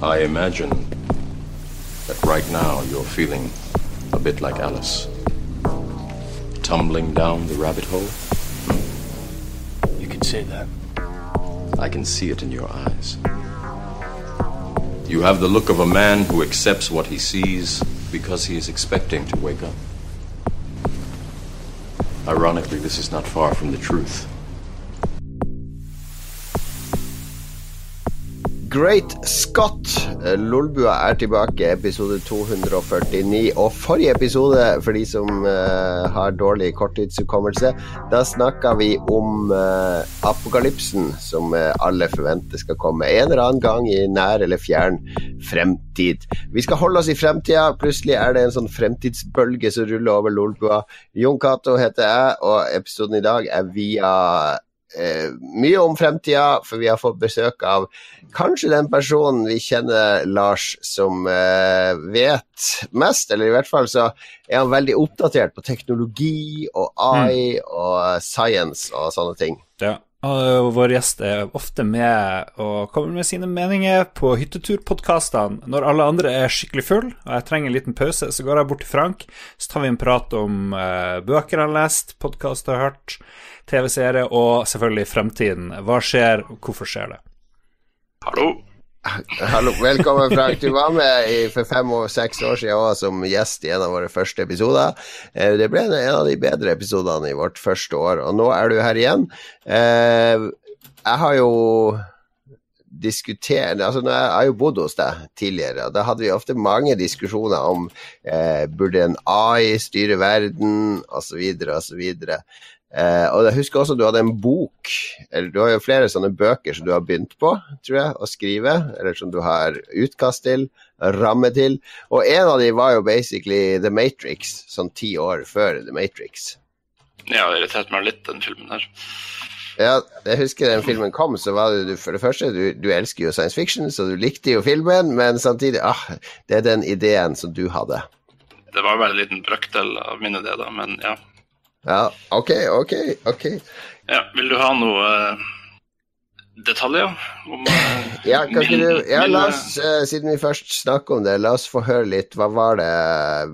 I imagine that right now you're feeling a bit like Alice. Tumbling down the rabbit hole. Hmm. You can say that. I can see it in your eyes. You have the look of a man who accepts what he sees because he is expecting to wake up. Ironically, this is not far from the truth. Great Scott. Lolbua er tilbake, episode 249. Og forrige episode, for de som uh, har dårlig korttidshukommelse, da snakka vi om uh, apokalypsen som uh, alle forventer skal komme en eller annen gang i nær eller fjern fremtid. Vi skal holde oss i fremtida. Plutselig er det en sånn fremtidsbølge som ruller over Lolbua. Jon Cato heter jeg, og episoden i dag er via eh, mye om fremtida, for vi har fått besøk av kanskje den personen vi kjenner, Lars, som eh, vet mest, eller i hvert fall så er han veldig oppdatert på teknologi og AI mm. og science og sånne ting. Ja. Og vår gjest er ofte med og kommer med sine meninger på hytteturpodkastene. Når alle andre er skikkelig full og jeg trenger en liten pause, så går jeg bort til Frank, så tar vi en prat om uh, bøker han har lest, podkast har hørt, TV-serie og selvfølgelig fremtiden. Hva skjer, og hvorfor skjer det? Hallo. Hallo, Velkommen, Frank. Du var med i, for fem og seks år siden også, som gjest i en av våre første episoder. Eh, det ble en av de bedre episodene i vårt første år, og nå er du her igjen. Eh, jeg har jo diskutert altså Jeg har jo bodd hos deg tidligere, og da hadde vi ofte mange diskusjoner om eh, burde en AI styre verden, osv., osv. Eh, og jeg husker også du hadde en bok, eller du har jo flere sånne bøker som du har begynt på, tror jeg, å skrive, eller som du har utkast til, ramme til. Og en av de var jo basically The Matrix, sånn ti år før The Matrix. Ja, det irriterte meg litt, den filmen her. Ja, jeg husker den filmen kom, så var det du, for det første du, du, elsker jo science fiction, så du likte jo filmen, men samtidig ah, det er den ideen som du hadde. Det var bare en liten brøkdel av min idé, da, men ja. Ja, ok, ok, ok. Ja, vil du ha noe uh, detaljer om uh, Ja, kan ikke du Ja, la oss, uh, siden vi først snakker om det, la oss få høre litt. Hva var det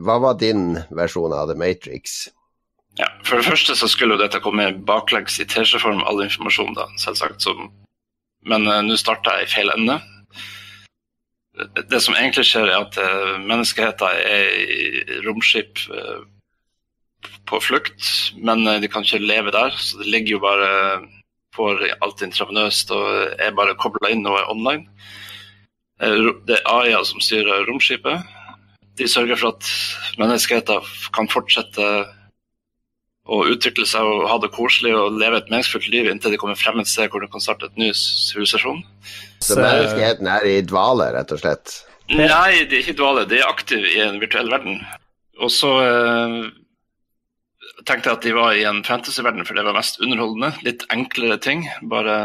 Hva var din versjon av The Matrix? Ja, For det første så skulle jo dette komme baklengs i teskjeform, all informasjon, da, selvsagt. Som, men nå starta jeg i feil ende. Det som egentlig skjer, er at menneskeheten er i romskip på flukt, men eh, de kan ikke leve der. Så det ligger jo bare for alt intravenøst og er bare kobla inn og er online. Eh, det er AIA som styrer romskipet. De sørger for at menneskeheten kan fortsette å utvikle seg og ha det koselig og leve et meningsfullt liv inntil de kommer frem et sted hvor de kan starte et ny sivilisasjon. Så menneskeheten er i dvale, rett og slett? Nei, de er ikke i dvale. De er aktive i en virtuell verden. Og så eh, tenkte jeg at de var i en fantasyverden, for det var mest underholdende. Litt enklere ting. Bare,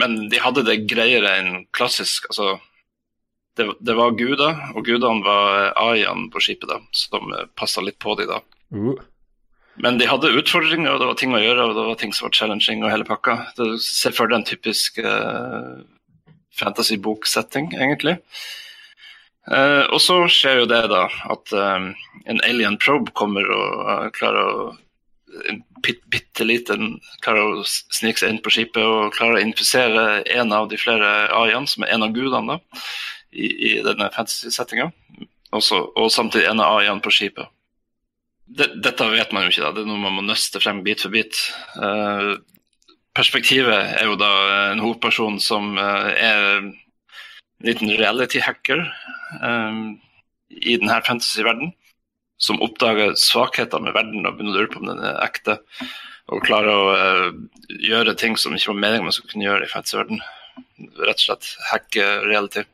men de hadde det greiere enn klassisk. altså det, det var guder, og gudene var AI-ene på skipet, da, som passa litt på de da. Uh. Men de hadde utfordringer, og det var ting å gjøre, og det var ting som var challenging og hele pakka. Se for deg en typisk uh, fantasy-bok-setting, egentlig. Uh, og så skjer jo det, da, at uh, en alien probe kommer og uh, klarer å en bitte liten klarer å snike seg inn på skipet og klarer å infisere en av de flere AI-ene, som er en av gudene da, i, i denne fantasy-settinga. Og samtidig en av AI-ene på skipet. Det, dette vet man jo ikke, da. det er noe man må nøste frem bit for bit. Uh, perspektivet er jo da en hovedperson som uh, er en liten reality-hacker um, i denne fantasy-verdenen som oppdager svakheter med verden og begynner å lure på om den er ekte. Og klarer å uh, gjøre ting som ikke var meningen man skulle kunne gjøre i fantasyverden. Rett og slett hacke reality.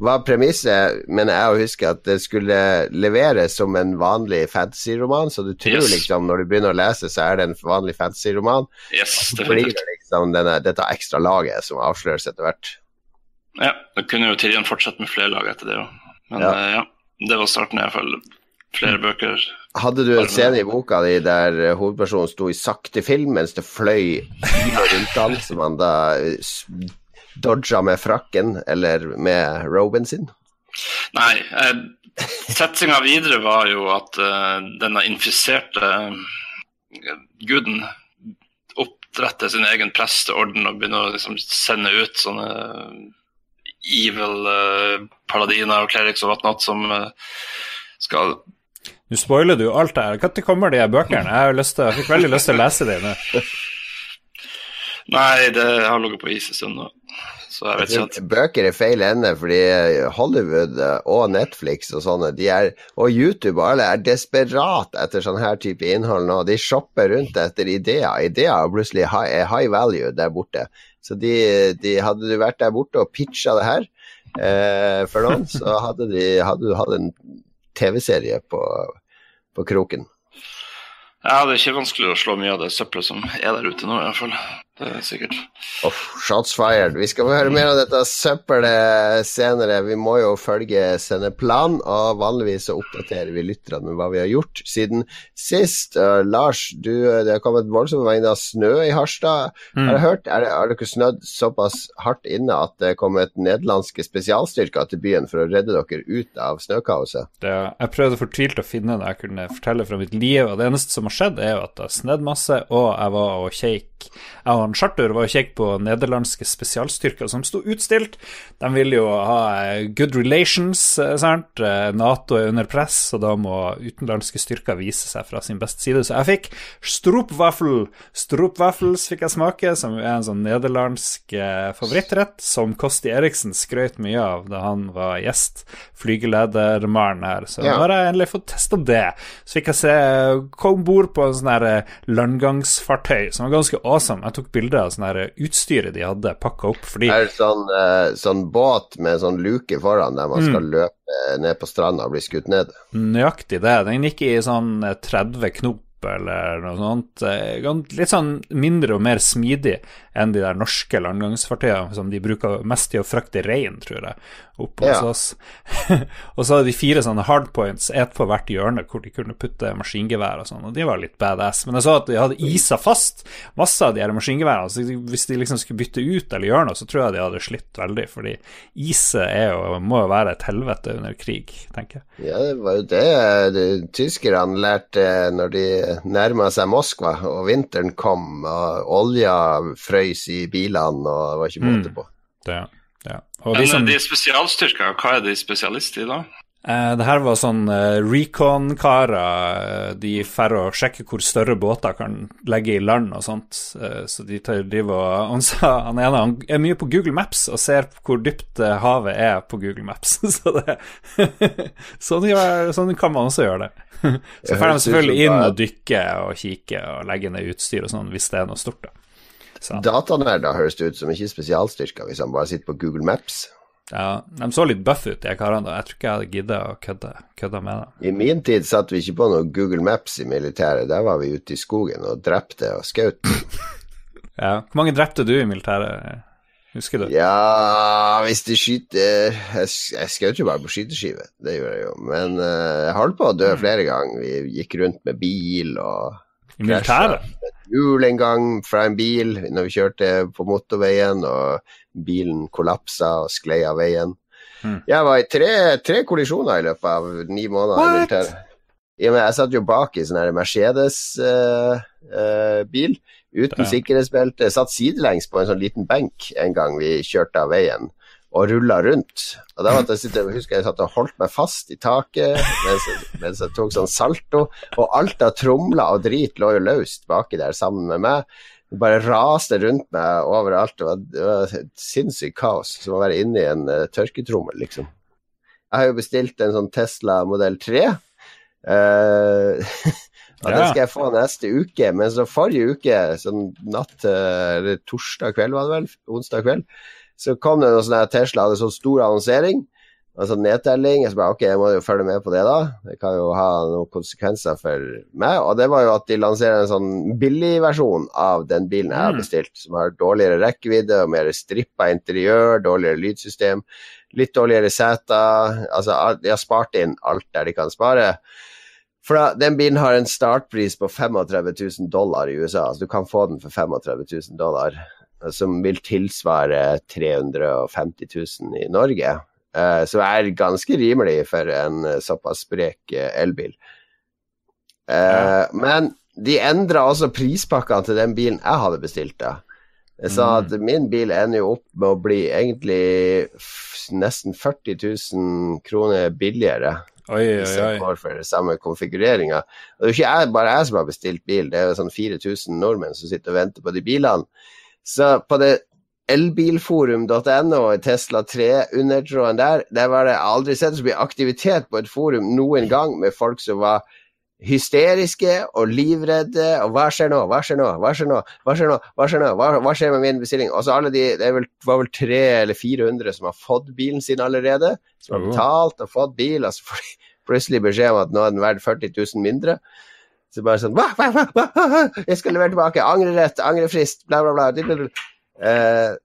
Var premisset, mener jeg å huske, at det skulle leveres som en vanlig fantasyroman? Så du tror yes. liksom når du begynner å lese, så er det en vanlig fantasyroman? Yes, det blir det liksom denne, dette ekstra laget som avsløres etter hvert? Ja, det kunne jo Tirjan fortsatt med flere lag etter det òg. Men ja. Uh, ja, det var starten i hvert fall flere bøker. Hadde du en scene i boka di der hovedpersonen sto i sakte film mens det fløy rundt han, som han da dodga med frakken eller med roben sin? Nei. Eh, Settinga videre var jo at uh, denne infiserte guden oppretter sin egen presteorden og begynner å liksom, sende ut sånne evil uh, paladiner og clerics og whatnot som skal Nå spoiler du alt det her. Når kommer de bøkene? Jeg, har lyst til, jeg fikk veldig lyst til å lese dem nå. Nei, det har ligget på is en stund nå. Så jeg vet ikke at... Bøker er feil ende, fordi Hollywood og Netflix og sånne, de er, og YouTube og alle er desperat etter sånn her type innhold nå. De shopper rundt etter ideer. Ideer er plutselig high, high value der borte. Så de, de, hadde du vært der borte og pitcha det her eh, for noen, så hadde, de, hadde du hatt en TV-serie på, på kroken. Ja, det er ikke vanskelig å slå mye av det søppelet som er der ute nå, i hvert fall. Det er sikkert. Oh, shots fired. Vi skal få høre mer om dette søppelet senere. Vi må jo følge sendeplanen, og vanligvis så oppdaterer vi lytterne med hva vi har gjort siden sist. Uh, Lars, du, det har kommet voldsomme mengder snø i Harstad. Mm. Har jeg hørt, er, har dere snødd såpass hardt inne at det kom et nederlandske spesialstyrker til byen for å redde dere ut av snøkaoset? Det, jeg prøvde fortvilt å finne det jeg kunne fortelle fra mitt liv, og det eneste som har skjedd, er jo at det har snødd masse, og jeg var og kjeik. Jeg var han Charter var og kjekk på nederlandske spesialstyrker som sto utstilt. De vil jo ha eh, good relations, eh, sant. Eh, Nato er under press, og da må utenlandske styrker vise seg fra sin beste side. Så jeg fikk stroopwaffel. Stroopwaffels fikk jeg smake, som er en sånn nederlandsk favorittrett som Kosti Eriksen skrøt mye av da han var gjest. Flygeledermannen her. Så ja. nå har jeg endelig fått testa det. Så fikk jeg se Kom bord på en sånn her landgangsfartøy som var ganske awesome. Jeg tok bilder av sånn utstyret de hadde pakka opp. Fordi Er det sånn, uh, sånn båt med sånn luke foran der man skal mm. løpe ned på stranda og bli skutt ned? Nøyaktig det. Den gikk i sånn 30 eh, knop eller noe sånt. Eh, litt sånn mindre og mer smidig enn de der norske landgangsfartøyene som de bruker mest til å frakte rein, tror jeg, opp hos ja. oss. og så hadde de fire sånne hardpoints, ett på hvert hjørne, hvor de kunne putte maskingevær og sånn, og de var litt badass. Men jeg så at de hadde isa fast masse av de her maskingeværene, så hvis de liksom skulle bytte ut eller gjøre noe, så tror jeg de hadde slitt veldig, fordi iset er jo, må jo være et helvete under krig, tenker jeg. Ja, det var jo det, det tyskerne lærte når de nærma seg Moskva, og vinteren kom, og olja frøys i bilene, og det var ikke måte mm. på. Mm, det, ja. Men de, som... de spesialstyrker, hva er de spesialister i da? Eh, det her var sånn eh, recon-karer. Eh, de drar og sjekker hvor større båter kan legge i land og sånt. Eh, så de driver og Han sa han ene han er mye på Google Maps og ser hvor dypt eh, havet er på Google Maps. så det sånn, sånn, kan man også gjøre det. så får de selvfølgelig inn og dykke og kikke og legge ned utstyr og sånn hvis det er noe stort, da. Datanerder høres det ut som ikke spesialstyrker hvis han bare sitter på Google Maps. Ja, De så litt buff ut, de karene. Jeg tror ikke jeg hadde giddet å kødde, kødde, med dem. I min tid satt vi ikke på noe Google Maps i militæret. Der var vi ute i skogen og drepte og skjøt. ja. Hvor mange drepte du i militæret? Husker du? Ja, hvis de skyter Jeg, jeg skjøt jo bare på skyteskive, det gjorde jeg jo. Men uh, jeg holdt på å dø flere ganger. Vi gikk rundt med bil og I militæret? Hjul en gang fra en bil når vi kjørte på motorveien, og bilen kollapsa og sklei av veien. Mm. Jeg var i tre, tre, kollisjoner i løpet av ni måneder. What? Ja, jeg satt jo bak i sånn Mercedes-bil uh, uh, uten ja. sikkerhetsbelte. Satt sidelengs på en sånn liten benk en gang vi kjørte av veien og rulla rundt. Og da jeg sitte, jeg husker jeg satt og holdt meg fast i taket mens mens jeg tok sånn salto, og alt av tromler og drit lå jo løst baki der sammen med meg. Det bare raste rundt meg overalt. Det var, det var et sinnssykt kaos som å være inne i en uh, tørketrommel, liksom. Jeg har jo bestilt en sånn Tesla modell 3. Uh, ja, Den skal jeg få neste uke, men så forrige uke, sånn natt eller torsdag kveld var det vel, onsdag kveld, så kom det noen sånne Tesla hadde sånn stor annonsering altså nedtelling. Jeg så bare ok, jeg må jo følge med på det, da. Det kan jo ha noen konsekvenser for meg. Og det var jo at de lanserer en sånn billigversjon av den bilen jeg har mm. bestilt, som har dårligere rekkevidde og mer strippa interiør, dårligere lydsystem, litt dårligere seter. Altså, de har spart inn alt der de kan spare. For da, Den bilen har en startpris på 35 000 dollar i USA, altså du kan få den for 35 000 dollar. Som vil tilsvare 350 000 i Norge. Uh, som er ganske rimelig for en uh, såpass sprek elbil. Ja. Men de endra også prispakkene til den bilen jeg hadde bestilt. da. Så mm. at min bil ender jo opp med å bli egentlig nesten 40 000 kroner billigere. Oi, oi, oi. Går for samme konfigureringa. Det er jo ikke jeg, bare jeg som har bestilt bil, det er jo sånn 4000 nordmenn som sitter og venter på de bilene. Så på det elbilforum.no, Tesla 3-undertråden der, der var det aldri sett så mye aktivitet på et forum noen gang med folk som var hysteriske og livredde. Og hva skjer nå, hva skjer nå, hva skjer nå, hva skjer nå, hva skjer nå, hva, hva skjer med min bestilling? Og så alle de, Det vel, var vel 300 eller 400 som har fått bilen sin allerede. Som har betalt og fått bil, og så får de plutselig beskjed om at nå er den verdt 40 000 mindre. Så bare sånn hva, hva, hva, Jeg skal levere tilbake. Angrerett, angrefrist, bla, bla, bla. Uh,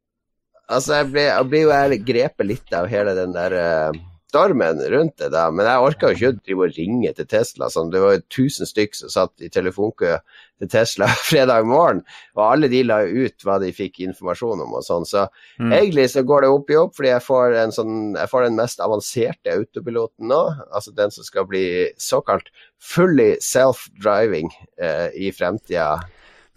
altså, jeg blir, jeg blir jo grepet litt av hele den der uh, stormen rundt det, da. Men jeg orka jo ikke å ringe til Tesla. Sånn. Det var jo tusen stykk som satt i telefonkø til Tesla fredag morgen, og alle de la ut hva de fikk informasjon om og sånn. Så mm. egentlig så går det opp i opp, fordi jeg får, sånn, jeg får den mest avanserte autopiloten nå. Altså den som skal bli såkalt fully self-driving eh, i fremtida.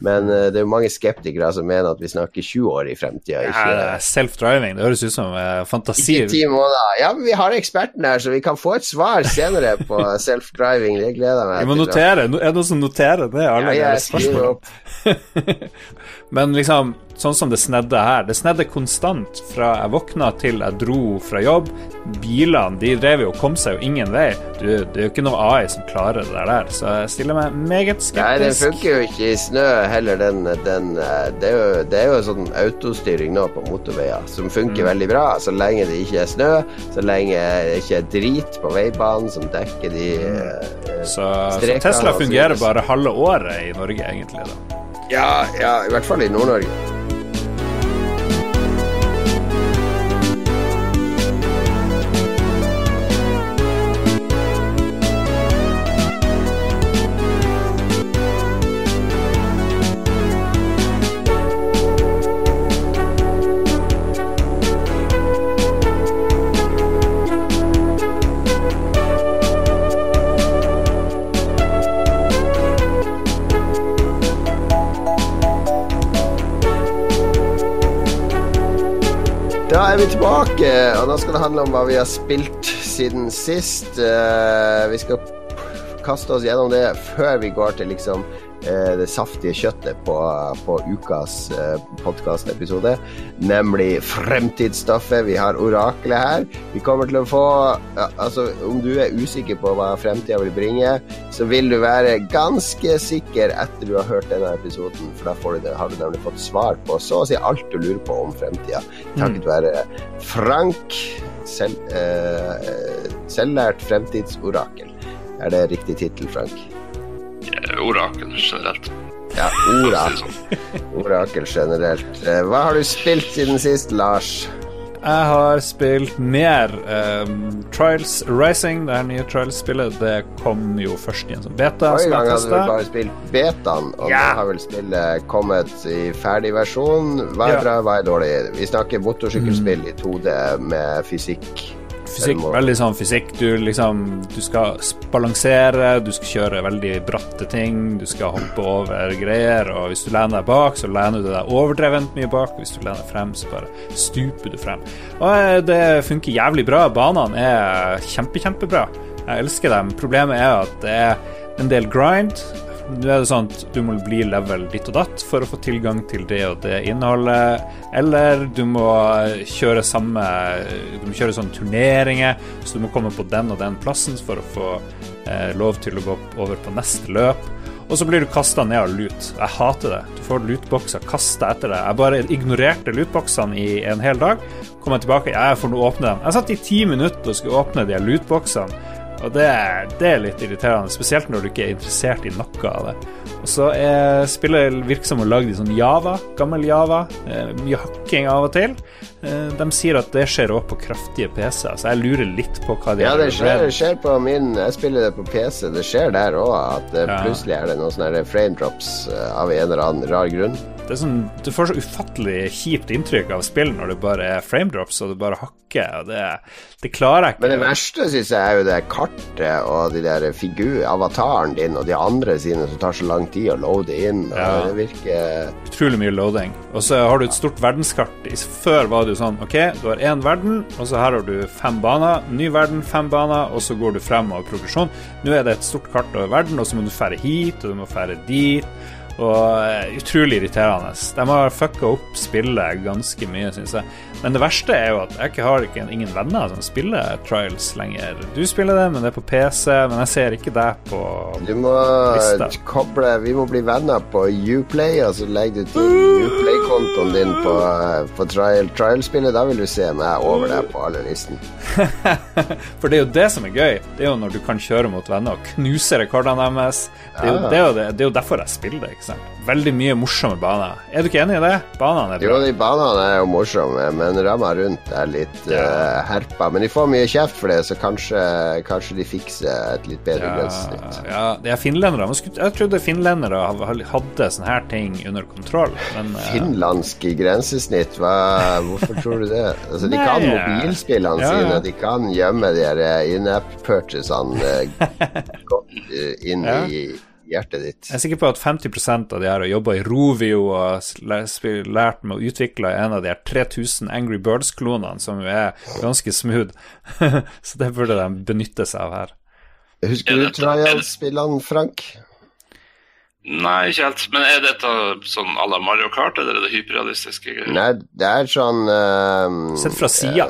Men uh, det er jo mange skeptikere som mener at vi snakker 20 år i fremtida. Ja, Self-driving, det høres ut som uh, fantasi. Ikke ti måneder. Ja, men vi har eksperten her, så vi kan få et svar senere på self-driving. Det gleder jeg meg. Vi må notere. Er det noen som noterer det? Alle ja, jeg skriver opp. Men liksom, sånn som det snedde her Det snedde konstant fra jeg våkna til jeg dro fra jobb. Bilene de drev jo og kom seg jo ingen vei. Du, det er jo ikke noe AI som klarer det der, så jeg stiller meg meget skeptisk. Nei, den funker jo ikke i snø heller, den, den det, er jo, det er jo sånn autostyring nå på motorveier som funker mm. veldig bra. Så lenge det ikke er snø, så lenge det ikke er drit på veibanen som dekker de mm. eh, så, så Tesla fungerer bare halve året i Norge, egentlig, da. Ja, ja, i hvert fall i Nord-Norge. Nå skal det handle om hva vi har spilt siden sist. Uh, vi skal kaste oss gjennom det før vi går til liksom det saftige kjøttet på, på ukas eh, podkastepisode, nemlig fremtidsstoffet. Vi har oraklet her. Vi kommer til å få Altså, om du er usikker på hva fremtida vil bringe, så vil du være ganske sikker etter du har hørt denne episoden, for da du har du nemlig fått svar på så å si alt du lurer på om fremtida. Takket mm. være Frank, selv, eh, selvlært fremtidsorakel. Er det riktig tittel, Frank? Orakel generelt. Ja, orakel. orakel generelt. Eh, hva har du spilt siden sist, Lars? Jeg har spilt mer um, Trials Rising, det her nye Trials-spillet. Det kom jo først i en sånn beta. Forrige gang hadde du bare spilt betaen, og ja. nå har vel spillet kommet i ferdig versjon. Hva er ja. bra, hva er dårlig? Vi snakker motorsykkelspill mm. i 2D med fysikk. Fysikk, veldig sånn fysikk. Du liksom Du skal balansere, du skal kjøre veldig bratte ting, du skal hoppe over greier, og hvis du lener deg bak, så lener du deg overdrevent mye bak. Hvis du lener frem, så bare stuper du frem. Og eh, det funker jævlig bra. Banene er kjempe, kjempebra. Jeg elsker dem. Problemet er at det er en del grind. Nå er det sånn at du må bli level ditt og datt for å få tilgang til det og det innholdet. Eller du må kjøre samme Du må kjøre sånne turneringer, så du må komme på den og den plassen for å få eh, lov til å gå over på neste løp. Og så blir du kasta ned av lut. Jeg hater det. Du får lutebokser kasta etter deg. Jeg bare ignorerte lutboksene i en hel dag. Kom jeg tilbake, jeg får nå åpne dem. Jeg satt i ti minutter og skulle åpne de lootboxene. Og det, det, er litt irriterende, spesielt når du ikke er interessert i noe av det. Og så er spillet virker som å lage i sånn Java, gammel Java. Eh, mye hakking av og til. Eh, de sier at det skjer òg på kraftige PC-er, så jeg lurer litt på hva de Ja, det skjer, det skjer, på min Jeg spiller det på PC, det skjer der òg at eh, ja. plutselig er det noen sånne frame drops av en eller annen rar grunn. Det sånn, Du får så ufattelig kjipt inntrykk av spill når det bare er framedrops og du bare hakker. og Det, det klarer jeg ikke. Men det verste syns jeg er jo det kartet og de der figur, avataren din og de andre sine som tar så lang tid å loade inn. Ja. Det virker Utrolig mye loading. Og så har du et stort verdenskart. Før var det jo sånn Ok, du har én verden, og så her har du fem baner. Ny verden, fem baner, og så går du fremover progresjon. Nå er det et stort kart over verden, og så må du fære hit, og du må fære dit. Og eh, utrolig irriterende. De har fucka opp spillet ganske mye, syns jeg. Men det verste er jo at jeg har ikke, ingen venner som spiller Trials lenger. Du spiller det, men det er på PC, men jeg ser ikke deg på Du må Lista. koble Vi må bli venner på Uplay, og så legger du til Uplay-kontoen din på, på trial, trial-spillet. Da vil du se meg over deg på alle listen. For det er jo det som er gøy. Det er jo når du kan kjøre mot venner og knuse rekordene deres. Det er jo, det er jo, det, det er jo derfor jeg spiller det. ikke sant? Veldig mye morsomme baner. Er du ikke enig i det? Banene er Jo, de banene er jo morsomme, men ramma rundt er litt eh, herpa. Men de får mye kjeft for det, så kanskje, kanskje de fikser et litt bedre Ja, grensesnitt. ja, det er finlendere. Jeg trodde finlendere hadde sånne her ting under kontroll, men uh, Finlandske grensesnitt, hva, hvorfor tror du det? Altså, de kan mobilspillene Ja, ja. sine, de kan gjemme de eh, in-app-purchasene eh, eh, inn Ja. i hjertet ditt. jeg er sikker på at 50% av de her har jobba i Rovio og lært med å utvikle en av de her 3000 Angry Birds-klonene, som jo er ganske smooth. Så det burde de benytte seg av her. Husker Er du trial-spillene, Frank? Nei, ikke helt. Men er dette sånn à la Mario Kart, eller er det hyperrealistiske greier? Nei, det er sånn uh, Sett fra sida.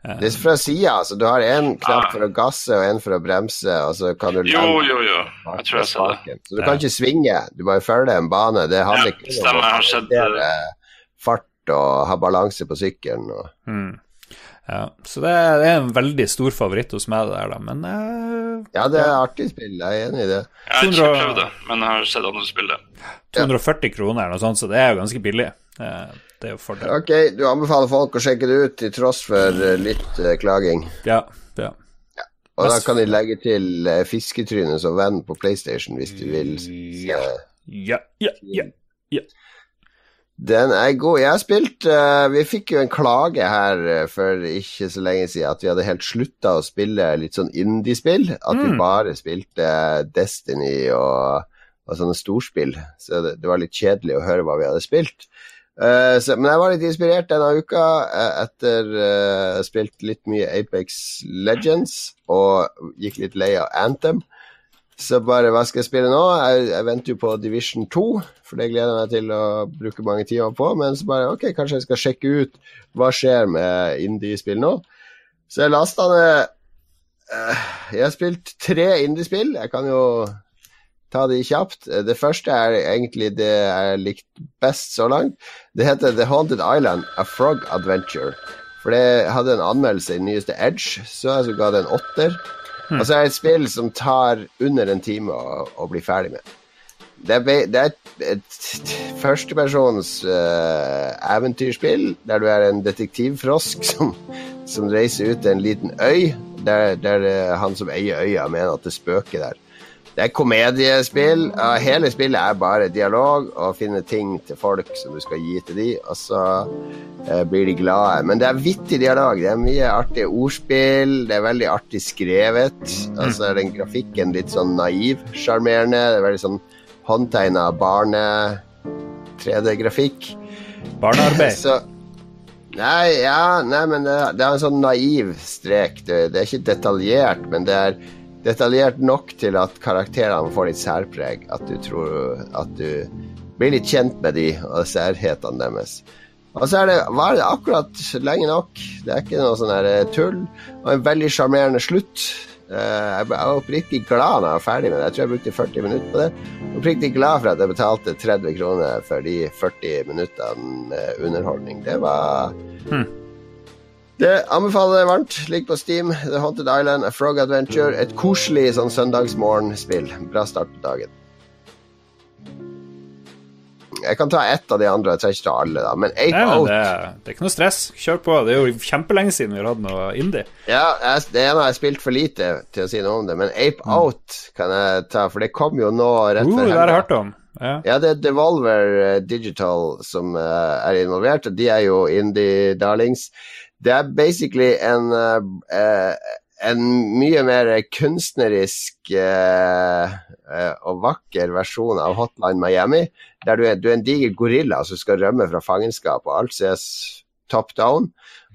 Det er fra sida, altså. Du har én knapp Ah. for å gasse og én for å bremse, og så kan du Jo, jo, jo. Jeg tror jeg sa det. Så du kan ikke svinge, du bare følger en bane. Det handler Ja, ikke om å jeg har sett det. balansere fart og ha balanse på sykkelen. Og... Mm. Ja, så det er, en veldig stor favoritt hos meg, det der, da. Men uh, Ja, det er artig spill, jeg er enig i det. Jeg har ikke 200 prøvd det, men jeg har sett andre spille. 240 kroner eller noe sånt, så det er jo ganske billig. Eh, det er jo fordel. Ok, du anbefaler folk å sjekke det ut til tross for eh, litt uh, klaging. Ja, ja. Og da kan de legge til uh, fisketrynet som venn på PlayStation hvis de vil. Ja. Ja. Ja, ja, ja. Den er god. Jeg har spilt uh, Vi fikk jo en klage her eh, for ikke så lenge siden at vi hadde helt slutta å spille litt sånn indie-spill. At vi Mm. bare spilte Destiny og, og sånne storspill. Så det, det var litt kjedelig å høre hva vi hadde spilt. Eh, så, men jeg var litt inspirert denne uka eh, etter uh, spilt litt mye Apex Legends og gikk litt lei av Anthem. Så bare, hva skal jeg spille nå? Jeg, jeg venter jo på Division 2, for det gleder jeg meg til å bruke mange timer på. Men så bare, ok, kanskje jeg skal sjekke ut hva skjer med indie-spill nå. Så jeg lasta ned uh, Jeg har spilt tre indie-spill. Jeg kan jo ta de kjapt. Det første er egentlig det jeg likte best så langt. Det heter The Haunted Island, A Frog Adventure. For det hadde en anmeldelse i den nyeste Edge, så jeg så ga det en åtter. Og så er det et spill som tar under en time å, å bli ferdig med. Det er, det er et, et førstepersons uh, eventyrspill der du er en detektivfrosk som, som reiser ut til en liten øy, der, der uh, han som eier øya, mener at det spøker der. Det er komediespill. hele spillet er bare dialog og finne ting til folk som du skal gi til de, og så eh, blir de glade. Men det er vittig dialog. Det er mye artige ordspill. Det er veldig artig skrevet. Altså er den grafikken litt sånn naiv, sjarmerende. Det er veldig sånn håndtegna barne-3D-grafikk. Barnearbeid. Så Nei, ja, nei, men det, det er en sånn naiv strek. Det, det er ikke detaljert, men det er detaljert nok til at karakterene får litt særpreg. At du tror At du blir litt kjent med de og særhetene deres. Og så er det, var det akkurat lenge nok. Det er ikke noe sånn her eh, tull. Og en veldig sjarmerende slutt. Eh, Jeg var oppriktig glad når jeg var ferdig med det. Jeg tror jeg brukte 40 minutter på det. Oppriktig glad for at jeg betalte 30 kroner for de 40 minuttene underholdning. Det var Det anbefaler jeg varmt. Ligg på Steam. The Haunted Island, A Frog Adventure. Et koselig sånn søndagsmorgenspill. Bra start på dagen. Jeg kan ta ett av de andre, jeg trenger ikke ta alle, da. Men Ape Out det, det er ikke noe stress. Kjør på. Det er jo kjempelenge siden vi har hatt noe indie. Ja, jeg, det ene har jeg spilt for lite til å si noe om det, men Ape Out kan jeg ta, for det kom jo nå rett Uh, før det har jeg hørt om. Ja. Ja, det er Devolver eh, Digital som eh, er involvert, og de er jo indie darlings. Det er basically en eh, en mye mer kunstnerisk eh, eh, og vakker versjon av Hotline Miami, der du er, du er en diger gorilla som skal rømme fra fangenskap, og alt ses top down.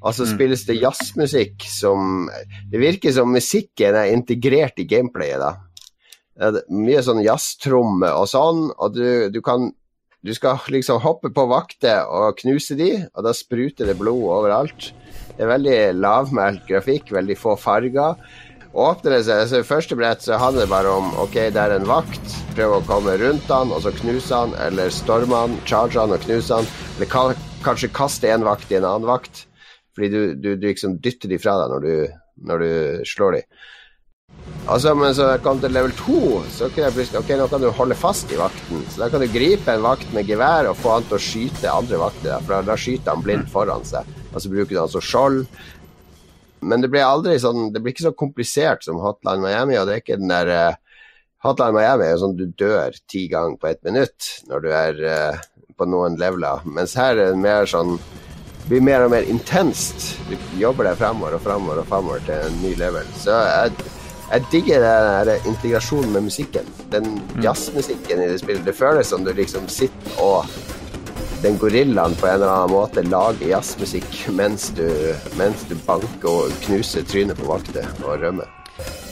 Og så spilles det jazzmusikk som Det virker som musikken er integrert i gameplayet, da. Det mye sånn jazztromme og sånn, og du, du kan Du skal liksom hoppe på vakter og knuse de, og da spruter det blod overalt. Det er veldig lavmælt grafikk, veldig få farger. Åpner det seg, altså i første brett så handler det bare om ok, det er en vakt, prøve å komme rundt han, og så knuse han, eller storme han, charge han og knuse han. Eller ka- kanskje kaste en vakt i en annen vakt, fordi du, du, du liksom dytter de fra deg når du, når du slår de. Altså, men så jeg kom til level 2, så kunne jeg plutselig Ok, nå kan du holde fast i vakten. Så da kan du gripe en vakt med gevær og få han til å skyte andre vakter, for da skyter han blindt foran seg. Og så bruker du altså skjold. Men det blir aldri sånn Det blir ikke så komplisert som Hotline Miami, og det er ikke den der uh, Hotline Miami er jo sånn du dør ti ganger på ett minutt når du er uh, på noen leveler, mens her er det mer sånn det blir mer og mer intenst. Du jobber deg fremover og fremover og fremover til en ny level. Så jeg, jeg digger den integrasjonen med musikken. Den jazzmusikken i det spillet. Det føles som du liksom sitter og den gorillaen på en eller annen måte lager jazzmusikk mens du, mens du banker og knuser trynet på vakter og rømmer.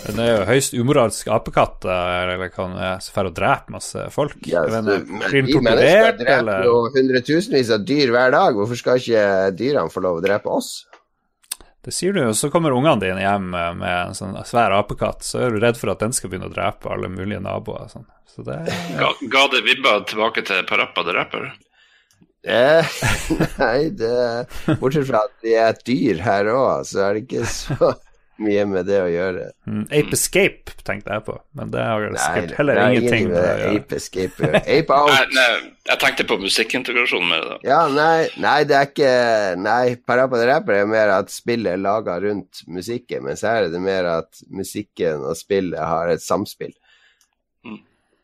Den er jo høyst umoralsk apekatt, eller kan drar og dreper masse folk. Ja, ikke, men Blir vi den mennesker torturert, dreper eller? jo hundretusenvis av dyr hver dag. Hvorfor skal ikke dyrene få lov å drepe oss? Det sier du jo, så kommer ungene dine hjem med med en sånn svær apekatt, så er du redd for at den skal begynne å drepe alle mulige naboer. og Sånn. Så det Ga, ga det vibba tilbake til Parappa the Rapper? Eh, nei, det Bortsett fra at vi er et dyr her òg, så er det ikke så mye med det å gjøre. mm, Ape Escape tenkte jeg på, men det har Nei, sikkert heller nei, ingenting med det å gjøre. Ape Escape. Ape Out. nei, jeg tenkte på musikkintegrasjon med det. da. Ja, nei, nei, det er ikke Nei, Parapa the Rapper er mer at spillet er laga rundt musikken, mens her er det mer at musikken og spillet har et samspill.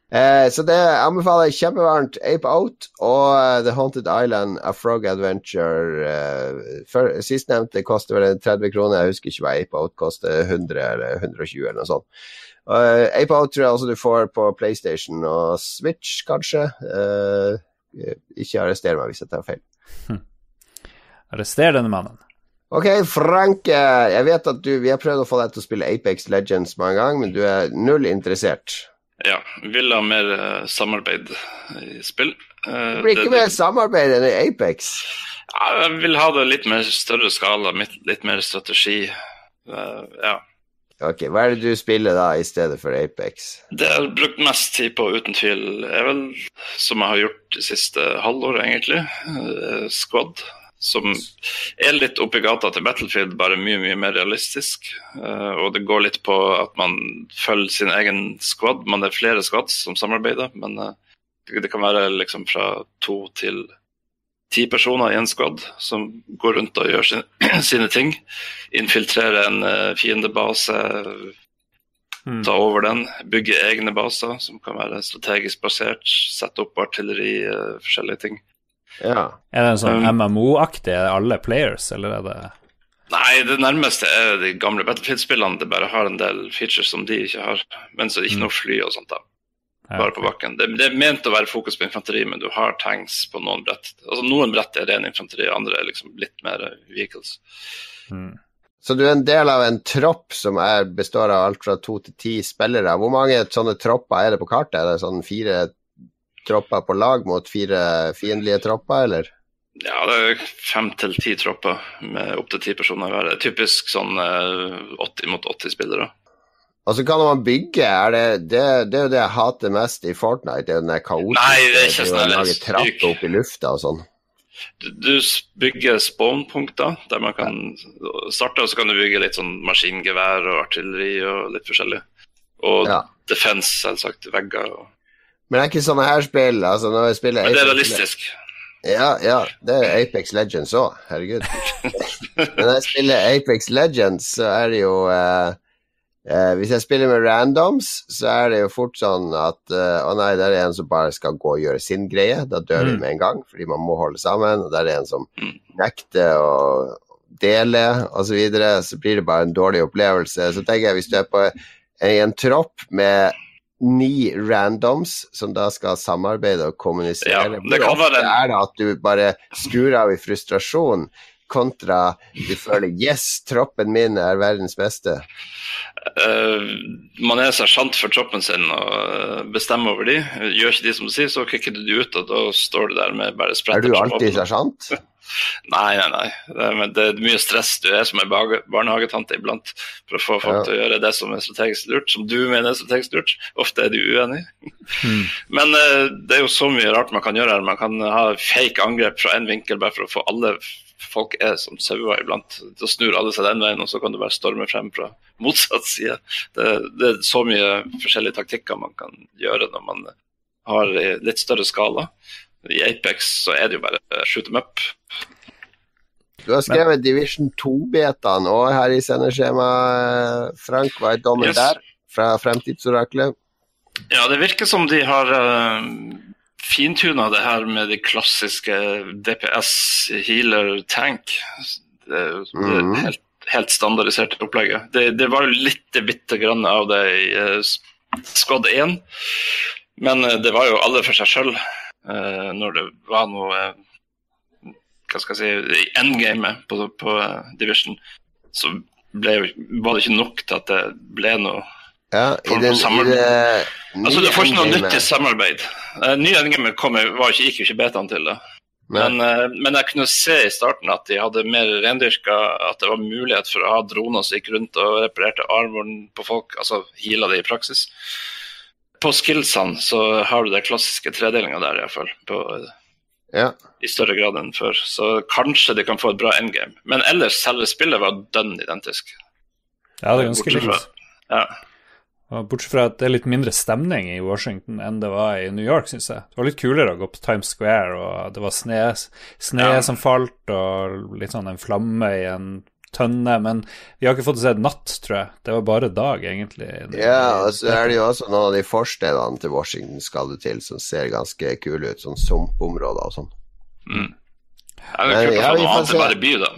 Eh, så det anbefaler jeg kjempevarmt. Ape Out og eh, The Haunted Island, A Frog Adventure. For, Sistnevnte koster vel 30 kroner, jeg husker ikke hva Ape Out koster, 100 eller 120 eller noe sånt. Uh, Ape Out tror jeg også du får på PlayStation og Switch, kanskje. Uh, ikke arrester meg hvis jeg tar feil. Arrester denne mannen. Ok, Frank, eh, jeg vet at du, vi har prøvd å få deg til å spille Apex Legends mange ganger, men du er null interessert. Ja, vil ha mer eh, samarbeid i spill. Eh, Det blir ikke mer samarbeid enn i Apex. Ja, jeg vil ha det litt mer større skala, litt, mer strategi. Eh, ja. Ok, Hva er det du spiller da i stedet for Apex? Det jeg har brukt mest tid på, uten tvil, er vel, som jeg har gjort det siste halvåret, egentlig, Squad. Som er litt oppi gata til Battlefield, bare mye mye mer realistisk. Uh, og det går litt på at man følger sin egen squad. Man er flere squads som samarbeider, men uh, det kan være liksom fra to til ti personer i en squad som går rundt og gjør sin, sine ting. Infiltrere en uh, fiendebase, Mm. ta over den, bygge egne baser som kan være strategisk basert, sette opp artilleri, forskjellige ting. Ja. Er det en sånn Um, MMO-aktig, er det alle players, eller er det Nei, det nærmeste er de gamle Battlefield-spillene. Det bare har en del features som de ikke har. Men så ikke noe fly og sånt, da. Bare på bakken. Det, det er ment å være fokus på infanteri, men du har tanks på noen brett. Altså Noen brett er ren infanteri, andre er liksom litt mer vehicles. Mm. Så du er en del av en tropp som er, består av alt fra to til ti spillere. Hvor mange sånne tropper er det på kartet? Er det sånn fire tropper på lag mot fire fiendtlige tropper, eller? Ja, det er fem til ti tropper med opptil ti personer hver. Er typisk sånn eh, 80 mot 80 spillere. Og så kan man bygge, er det, det, det er jo det jeg hater mest i Fortnite, det er jo den kaotiske Nei, det er ikke å sånn, lage opp i lufta og sånn. Du, du bygger spawn-punkter der man kan starte, og så kan du bygge litt sånn maskingevær og artilleri og litt forskjellig. Og Ja. defense, selvsagt. Vegger. Og... Men det er ikke sånne her spill, altså når jeg spiller Men det er realistisk. Ja, ja, det er Apex Legends òg, herregud. Men når jeg spiller Apex Legends, så er det jo eh, Eh, hvis jeg spiller med randoms, så er det jo fort sånn at eh, Å nei, der er en som bare skal gå og gjøre sin greie. Da dør vi Mm. med en gang, fordi man må holde sammen. Og der er en som nekter å dele, osv. Så, videre, så blir det bare en dårlig opplevelse. Så tenker jeg, hvis du er på en tropp med ni randoms som da skal samarbeide og kommunisere. Ja, det kan være er det at du bare skrur av i frustrasjon, kontra du føler 'yes, troppen min er verdens beste'? Uh, man er sersjant for troppen sin og eh, bestemmer over de. Gjør ikke de som du sier, så kicker du de ut, og da står du der med bare Er du alltid sersjant? Nei, nei, nei. Det er, men det er mye stress. Du er som en barnehagetante iblant for å få folk Ja. til å gjøre det som er strategisk lurt, som du mener er strategisk lurt. Ofte er de uenige. Mm. Men uh, det er jo så mye rart man kan gjøre her. Man kan ha fake angrep fra en vinkel bare for å få alle folk er som sauer iblant. Da snur alle seg den veien, og så kan du bare storme frem fra motsatt side. Det, det er så mye forskjellige taktikker man kan gjøre når man har litt større skala. I Apex så er det jo bare eh, shoot them up. Du har skrevet Division 2-betaen òg her i sendeskjemaet. Frank, hva er dommen Yes. der? Fra Fremtidsoraklet? Ja, det virker som de har uh, fintuna det her med de klassiske DPS healer tank. Det er jo det Mhm. helt, helt standardiserte opplegget. Det, det var jo litt bitte grann av det i uh, Squad 1, men eh, det var jo alle for seg sjøl når det var noe eh, Hva skal jeg si I endgamet på, på eh, Division, så jo- var det ikke nok til at det ble noe Ja, i den i det Altså, det får ikke noe nyttig samarbeid. Uh, nye endgame kom, var ikke, gikk jo ikke betaen til det. Men, uh, men jeg kunne se i starten at de hadde mer rendyrka At det var mulighet for å ha droner som gikk rundt og reparerte armoren på folk. Altså heala det i praksis. På skillsene så har du den klassiske tredelinga der, iallfall. Ja. I større grad enn før. Så kanskje de kan få et bra endgame. Men ellers, selve spillet var dønn identisk. Ja, det er ganske likt. Ja. Bortsett fra at det er litt mindre stemning i Washington enn det var i New York, syns jeg. Det var litt kulere å gå på Times Square, og det var sne, sne Ja. som falt, og litt sånn en flamme i en tønne. Men vi har ikke fått se natt, tror jeg. Det var bare dag, egentlig. Ja, og så er det jo også noen av de forstedene til Washington skal du til, som ser ganske kule ut. Sånn sumpområder og sånn. Mm. Jeg vil ja, få vi noe annet enn bare by, da.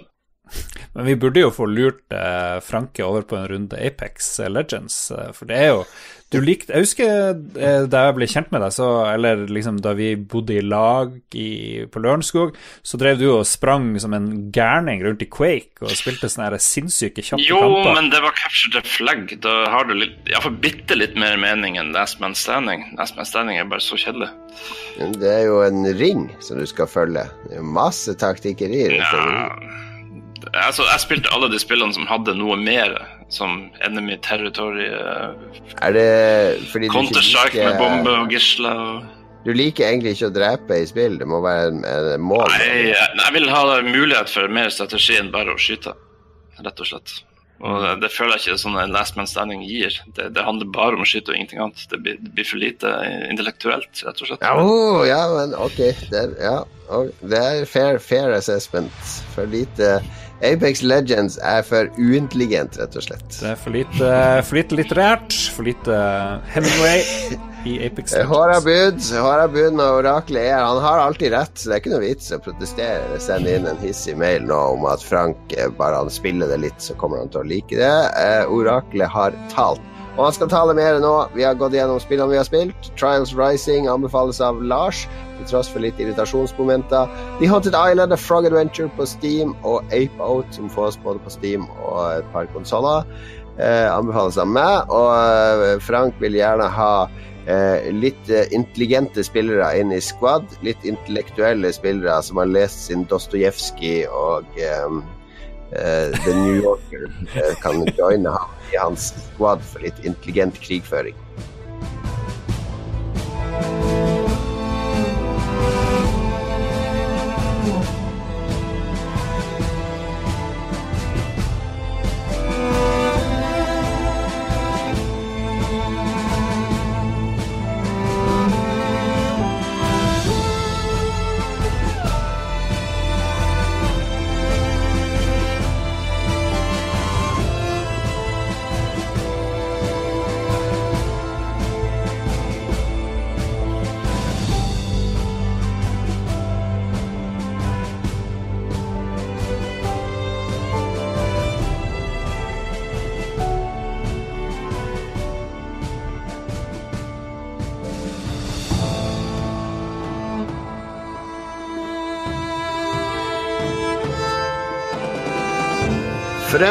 Men vi burde jo få lurt eh, Franke over på en runde Apex Legends, eh, for det er jo Du likte Jeg husker eh, da jeg ble kjent med deg, så Eller liksom da vi bodde i lag i, på Lørenskog, så drev du og sprang som en gærning rundt i Quake og spilte sånne her sinnssyke kjappe Jo, kamper. men det var capture the flag. Da har du litt, iallfall bitte litt mer mening enn Last Man Standing. Last Man Standing er bare så kjedelig. Det er jo en ring som du skal følge. Det er jo masse taktikker i det. Ja. Altså, jeg spilte alle de spillene som hadde noe mer, som Enemy Territory, eh, Er det fordi du ikke Counter-Strike med bombe og gisler og Du liker egentlig ikke å drepe i spill, det må være en mål? Nei, jeg, vil ha mulighet for mer strategi enn bare å skyte, rett og slett. Og det, det føler jeg ikke sånn en Last Man Standing gir. Det, det handler bare om å skyte og ingenting annet. Det blir, det blir for lite intellektuelt, rett og slett. Ja, oh, ja, men ok. Det er, ja, og det er fair, fair assessment. For lite Apex Legends er for uintelligent, rett og slett. Det er for lite, for lite litterært, for lite Hemingway i Apex Legends. Hårabud, Hårabud når oraklet er Han har alltid rett, så det er ikke noe vits å protestere eller sende inn en hissig mail nå om at Frank eh, bare han spiller det litt, så kommer han til å like det. Eh, oraklet har talt. Og han skal tale mer nå. Vi har gått gjennom spillene vi har spilt. Trials Rising anbefales av Lars, til tross for litt irritasjonsmomenter. The Haunted Island, A Frog Adventure på Steam og Ape Out, som fås både på Steam og et par konsoller, eh, anbefales av meg. Og eh, Frank vil gjerne ha eh, litt eh, intelligente spillere inn i squad. Litt intellektuelle spillere som har lest sin Dostojevskij og eh, Uh, The New Yorker. uh, kan joine ham i hans squad for litt intelligent krigføring.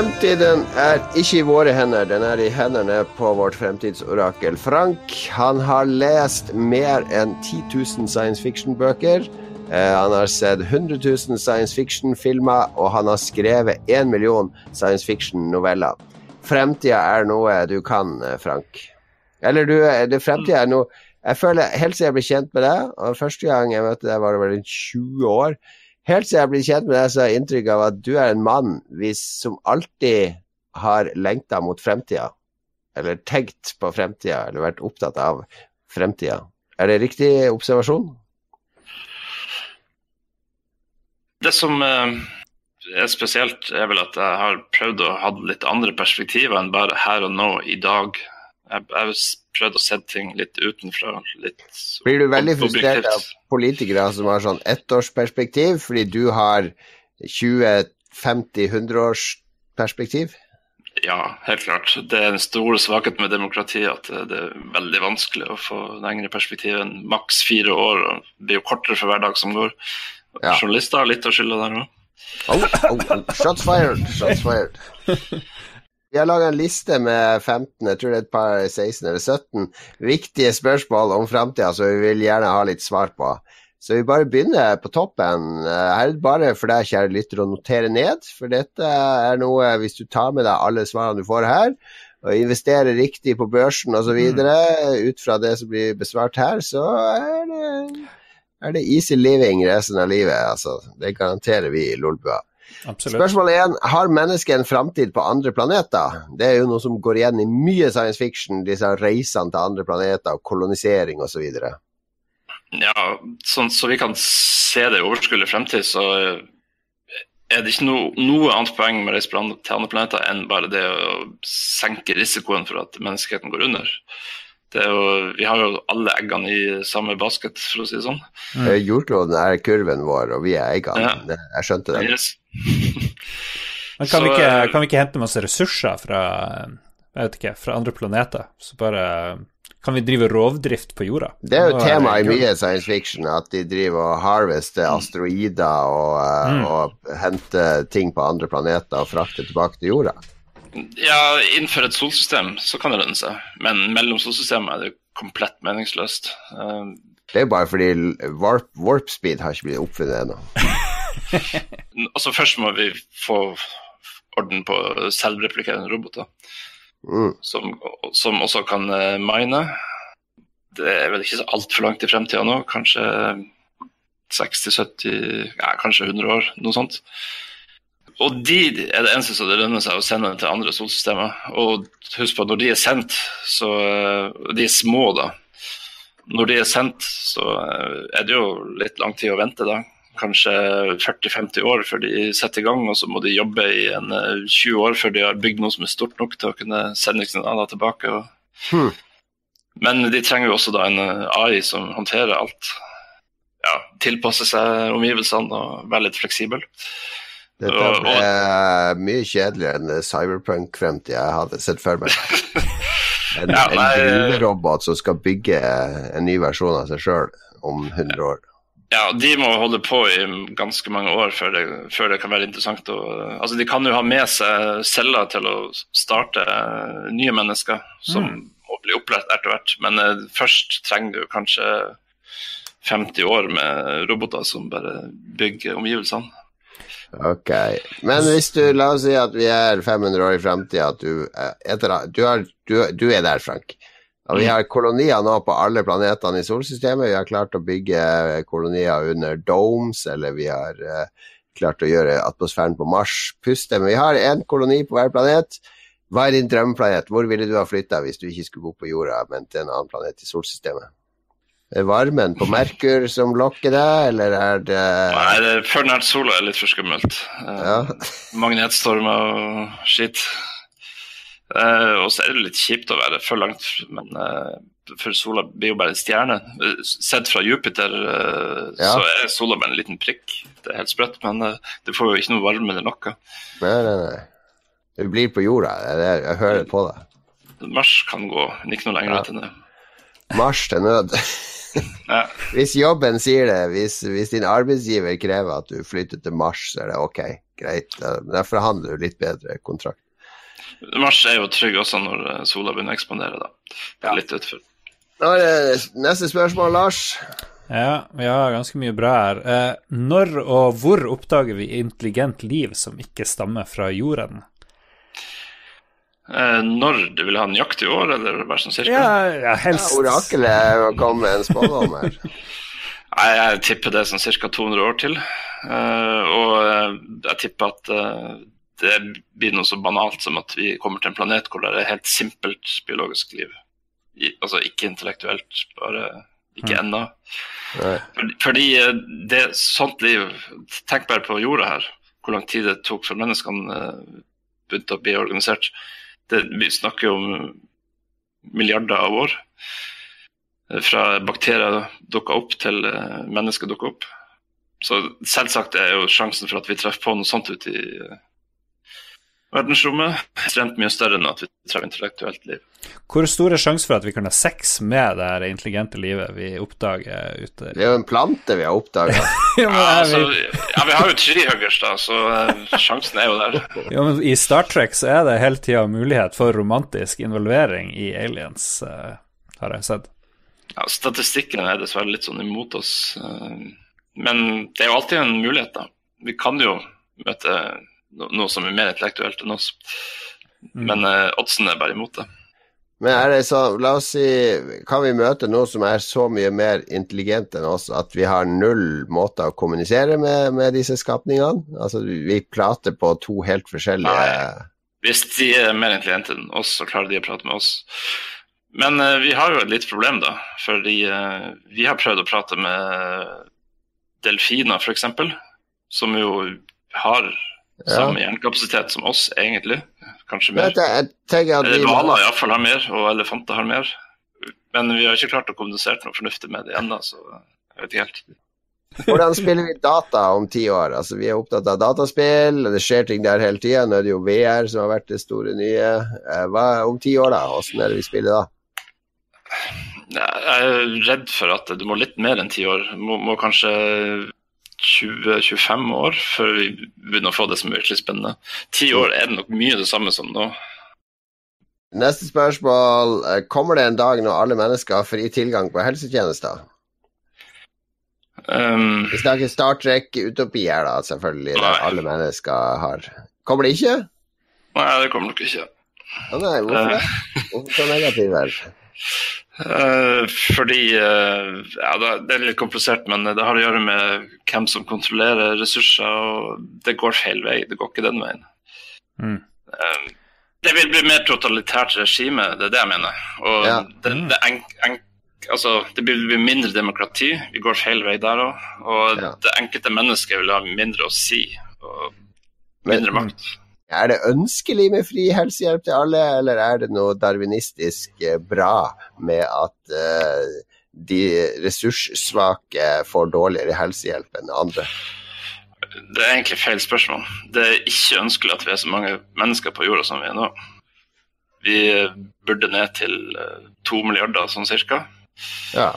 Fremtiden er ikke i våre hender, den er i hendene på vårt fremtidsorakel Frank. Han har lest mer enn 10 000 science fiction-bøker. Eh, han har sett 100 000 science fiction-filmer, og han har skrevet 1 million science fiction-noveller. Fremtida er noe du kan, eh, Frank. Eller du, eh, det fremtida er noe Jeg føler Helt siden jeg ble kjent med deg, og første gang jeg møtte deg, var det vel 20 år Helt siden jeg ble kjent med deg, så har jeg inntrykk av at du er en mann hvis, som alltid har lengta mot fremtida. Eller tenkt på fremtida, eller vært opptatt av fremtida. Er det riktig observasjon? Det som eh, er spesielt, er vel at jeg har prøvd å ha litt andre perspektiver enn bare her og nå, i dag. Jeg har prøvd å se ting litt utenfra. Litt Blir du veldig frustrert av politikere som har sånn ettårsperspektiv, fordi du har 20-50-100-årsperspektiv? Ja, helt klart. Det er den store svakheten med demokrati at det er veldig vanskelig å få lengre perspektiv enn maks fire år. og Det blir jo kortere for hver dag som går. Ja. Journalister har litt å skylde der òg. Oh, oh, oh. Shots fired! Shots fired. Vi har laga en liste med 15, jeg tror det er et par 16 eller 17 viktige spørsmål om framtida som vi vil gjerne ha litt svar på. Så vi bare begynner på toppen. Eh, Her er det bare for deg, kjære lytter, å notere ned. For dette er noe, hvis du tar med deg alle svarene du får her, og investerer riktig på børsen osv., mm. ut fra det som blir besvart her, så er det, er det easy living resten av livet. Altså. Det garanterer vi i Lolbua. Absolutt. Spørsmål én har mennesket en framtid på andre planeter. Det er jo noe som går igjen i mye science fiction, disse reisene til andre planeter, og kolonisering osv. Ja, sånn så vi kan se det i overskuelig fremtid, så er det ikke noe, noe annet poeng med å reise til andre planeter enn bare det å senke risikoen for at menneskeheten går under. Det er jo, vi har jo alle eggene i samme basket, for å si det sånn. Mm. Jordkloden er kurven vår, og vi er eggene. Ja. Jeg skjønte det. Yes. Men kan, vi ikke, eh, kan vi ikke hente masse ressurser fra jeg vet ikke, fra andre planeter? Så bare kan vi drive rovdrift på jorda? Det er jo tema i mye science fiction, at de driver og harvester asteroider og, eh, Mm. og henter ting på andre planeter og frakter tilbake til jorda. Ja, innenfor et solsystem så kan det lønne seg, men mellom solsystemet er det komplett meningsløst. Uh, Det er bare fordi warp, warp speed har ikke blitt oppfunnet ennå. altså Først må vi få orden på selvreplikkerende roboter, Mm. som, som også kan eh, mine. Det er vel ikke så altfor langt i fremtida nå, kanskje 60-70, ja, kanskje 100 år, noe sånt. Og de er det eneste som det lønner seg å sende til andre solsystemer. Og husk på, når de er sendt, så eh, De er små, da. Når de er sendt, så eh, er det jo litt lang tid å vente, da. Kanskje 40-50 år før de setter i gang, og så må de jobbe i en eh, 20 år før de har bygd noe som er stort nok til å kunne sende signaler tilbake. Hmm. Men de trenger jo også da en eh, AI som håndterer alt. Ja, tilpasser seg omgivelsene og være litt fleksibel. Dette Og- ble mye kjedeligere enn cyberpunk-fremtid jeg hadde sett for meg. En, Ja, en nei, gruverobot som skal bygge en ny versjon av seg sjøl om 100 år. Ja, de må holde på i ganske mange år før det, før det kan være interessant å Altså, de kan jo ha med seg celler til å starte eh, nye mennesker som må bli opplært etter hvert, men eh, først trenger du kanskje 50 år med roboter som bare bygger omgivelsene. Ok. Men hvis du, la oss si at vi er 500 år i framtida, at du, eh, etter, du, har- du, du er der, Frank. Og vi har kolonier nå på alle planetene i solsystemet. Vi har klart å bygge kolonier under domes, eller vi har uh, klart å gjøre atmosfæren på Mars puste. Men vi har én koloni på hver planet. Hva er din drømmeplanet? Hvor ville du ha flytta hvis du ikke skulle bo på jorda, men til en annen planet i solsystemet? Er varmen på Merkur som lokker deg, eller er det Nei, det er før nært sola er litt for skummelt. Eh, Ja. Magnetstormer og skitt. Uh, og så er det litt kjipt å være for langt, men uh, for sola blir jo bare en stjerne. Eh, Sett fra Jupiter uh, Ja. så er sola bare en liten prikk. Det er helt sprøtt, men eh, du får jo ikke noe varme eller noe. Nei, nei, nei. Du blir på jorda. Jeg, jeg, hører på deg. Mars kan gå, men ikke noe lenger Ja. enn det. Mars til nød. Ja. Hvis jobben sier det, hvis, hvis din arbeidsgiver krever at du flytter til Mars, så er det ok, greit. Der forhandler du litt bedre kontrakt. Mars er jo trygg også når eh, sola begynner å ekspandere, da. Er litt utfor. Da er det neste spørsmål, Lars. Ja, vi har ganske mye bra her. Eh, når og hvor oppdager vi intelligent liv som ikke stammer fra jorden? Eh, når du vil ha i år, eller hva som cirka? Ja, ja Ja, helst Orakelet kom med en spådom her. Nei, jeg tipper det er sånn ca. 200 år til. Eh, og eh, jeg tipper at eh, det blir noe så banalt som at vi kommer til en planet hvor det er helt simpelt biologisk liv. I, altså ikke intellektuelt, bare ikke ennå. Nei. Fordi- det er sånt liv Tenk bare på jorda her. Hvor lang tid det tok før menneskene eh, begynte å bli organisert. Det, vi snakker om milliarder av år. Eh, Fra bakterier dukker opp til eh, mennesker dukker opp. Så selvsagt er jo sjansen for at vi treffer på noe sånt ute i eh, verdensrommet ekstremt mye større enn at vi trenger intellektuelt liv. Hvor stor er sjansen for at vi kan ha sex med det her intelligente livet vi oppdager ute? Det er jo en plante vi har oppdaga. Ja, altså, ja, vi har jo trehuggers, da, så uh, sjansen er jo der. ja, men I Star Trek så er det hele tida mulighet for romantisk involvering i aliens, uh, har jeg sett. Ja, statistikken er dessverre litt sånn imot oss. eh, Men det er jo alltid en mulighet, da. Vi kan jo møte noe som er mer intellektuelt enn oss. Men uh, oddsen er bare imot det. Men er det så, la oss si, kan vi møte noe som er så mye mer intelligent enn oss at vi har null måter å kommunisere med, med disse skapningene? Altså, vi prater på to helt forskjellige Nei. Hvis de er mer intelligente enn oss, så klarer de å prate med oss. Men eh, vi har jo et lite problem, da. Fordi eh, vi har prøvd å prate med delfiner, f.eks. Som jo har samme gjenkapasitet som oss, egentlig. Kanskje mer. jeg, jeg Eh, Hvaler iallfall har mer, og elefanter har mer. Men vi har ikke klart å kommunisere noe fornuftig med det ennå, så jeg vet ikke helt. Hvordan spiller vi data om ti år? Altså, vi er opptatt av dataspill, og det skjer ting der hele tida. Nå er det jo VR som har vært det store nye. Eh, Hva om ti år, da? Åssen er det vi spiller da? Jeg er redd for at du må litt mer enn ti år. Må, må kanskje 20-25 år før vi begynner å få det som er virkelig spennende. Ti år er det nok mye det samme som nå. Neste spørsmål. eh, Kommer det en dag når alle mennesker har fri tilgang på helsetjenester? Um, Vi snakker Star Trek-utopi her, da, selvfølgelig, der alle mennesker har Kommer det ikke? nei, det kommer nok ikke. Å nei, hvorfor det? Hvorfor så negativ her? Eh, fordi uh, ja, det er litt komplisert, men det har å gjøre med hvem som kontrollerer ressurser, og det går feil vei. Det går ikke den veien. Mm. Eh, det vil bli mer totalitært regime, det er det jeg mener. Og Ja. det, det, enk, enk, altså, det vil bli mindre demokrati. Vi går feil vei der òg. Og Ja. det enkelte mennesket vil ha mindre å si, og Men- mindre makt. Er det ønskelig med fri helsehjelp til alle, eller er det noe darwinistisk eh, bra med at uh, de ressurssvake får dårligere helsehjelp enn andre? Det er egentlig feil spørsmål. Det er ikke ønskelig at vi er så mange mennesker på jorda som vi er nå. Vi burde ned til eh, to milliarder, sånn cirka. Ja.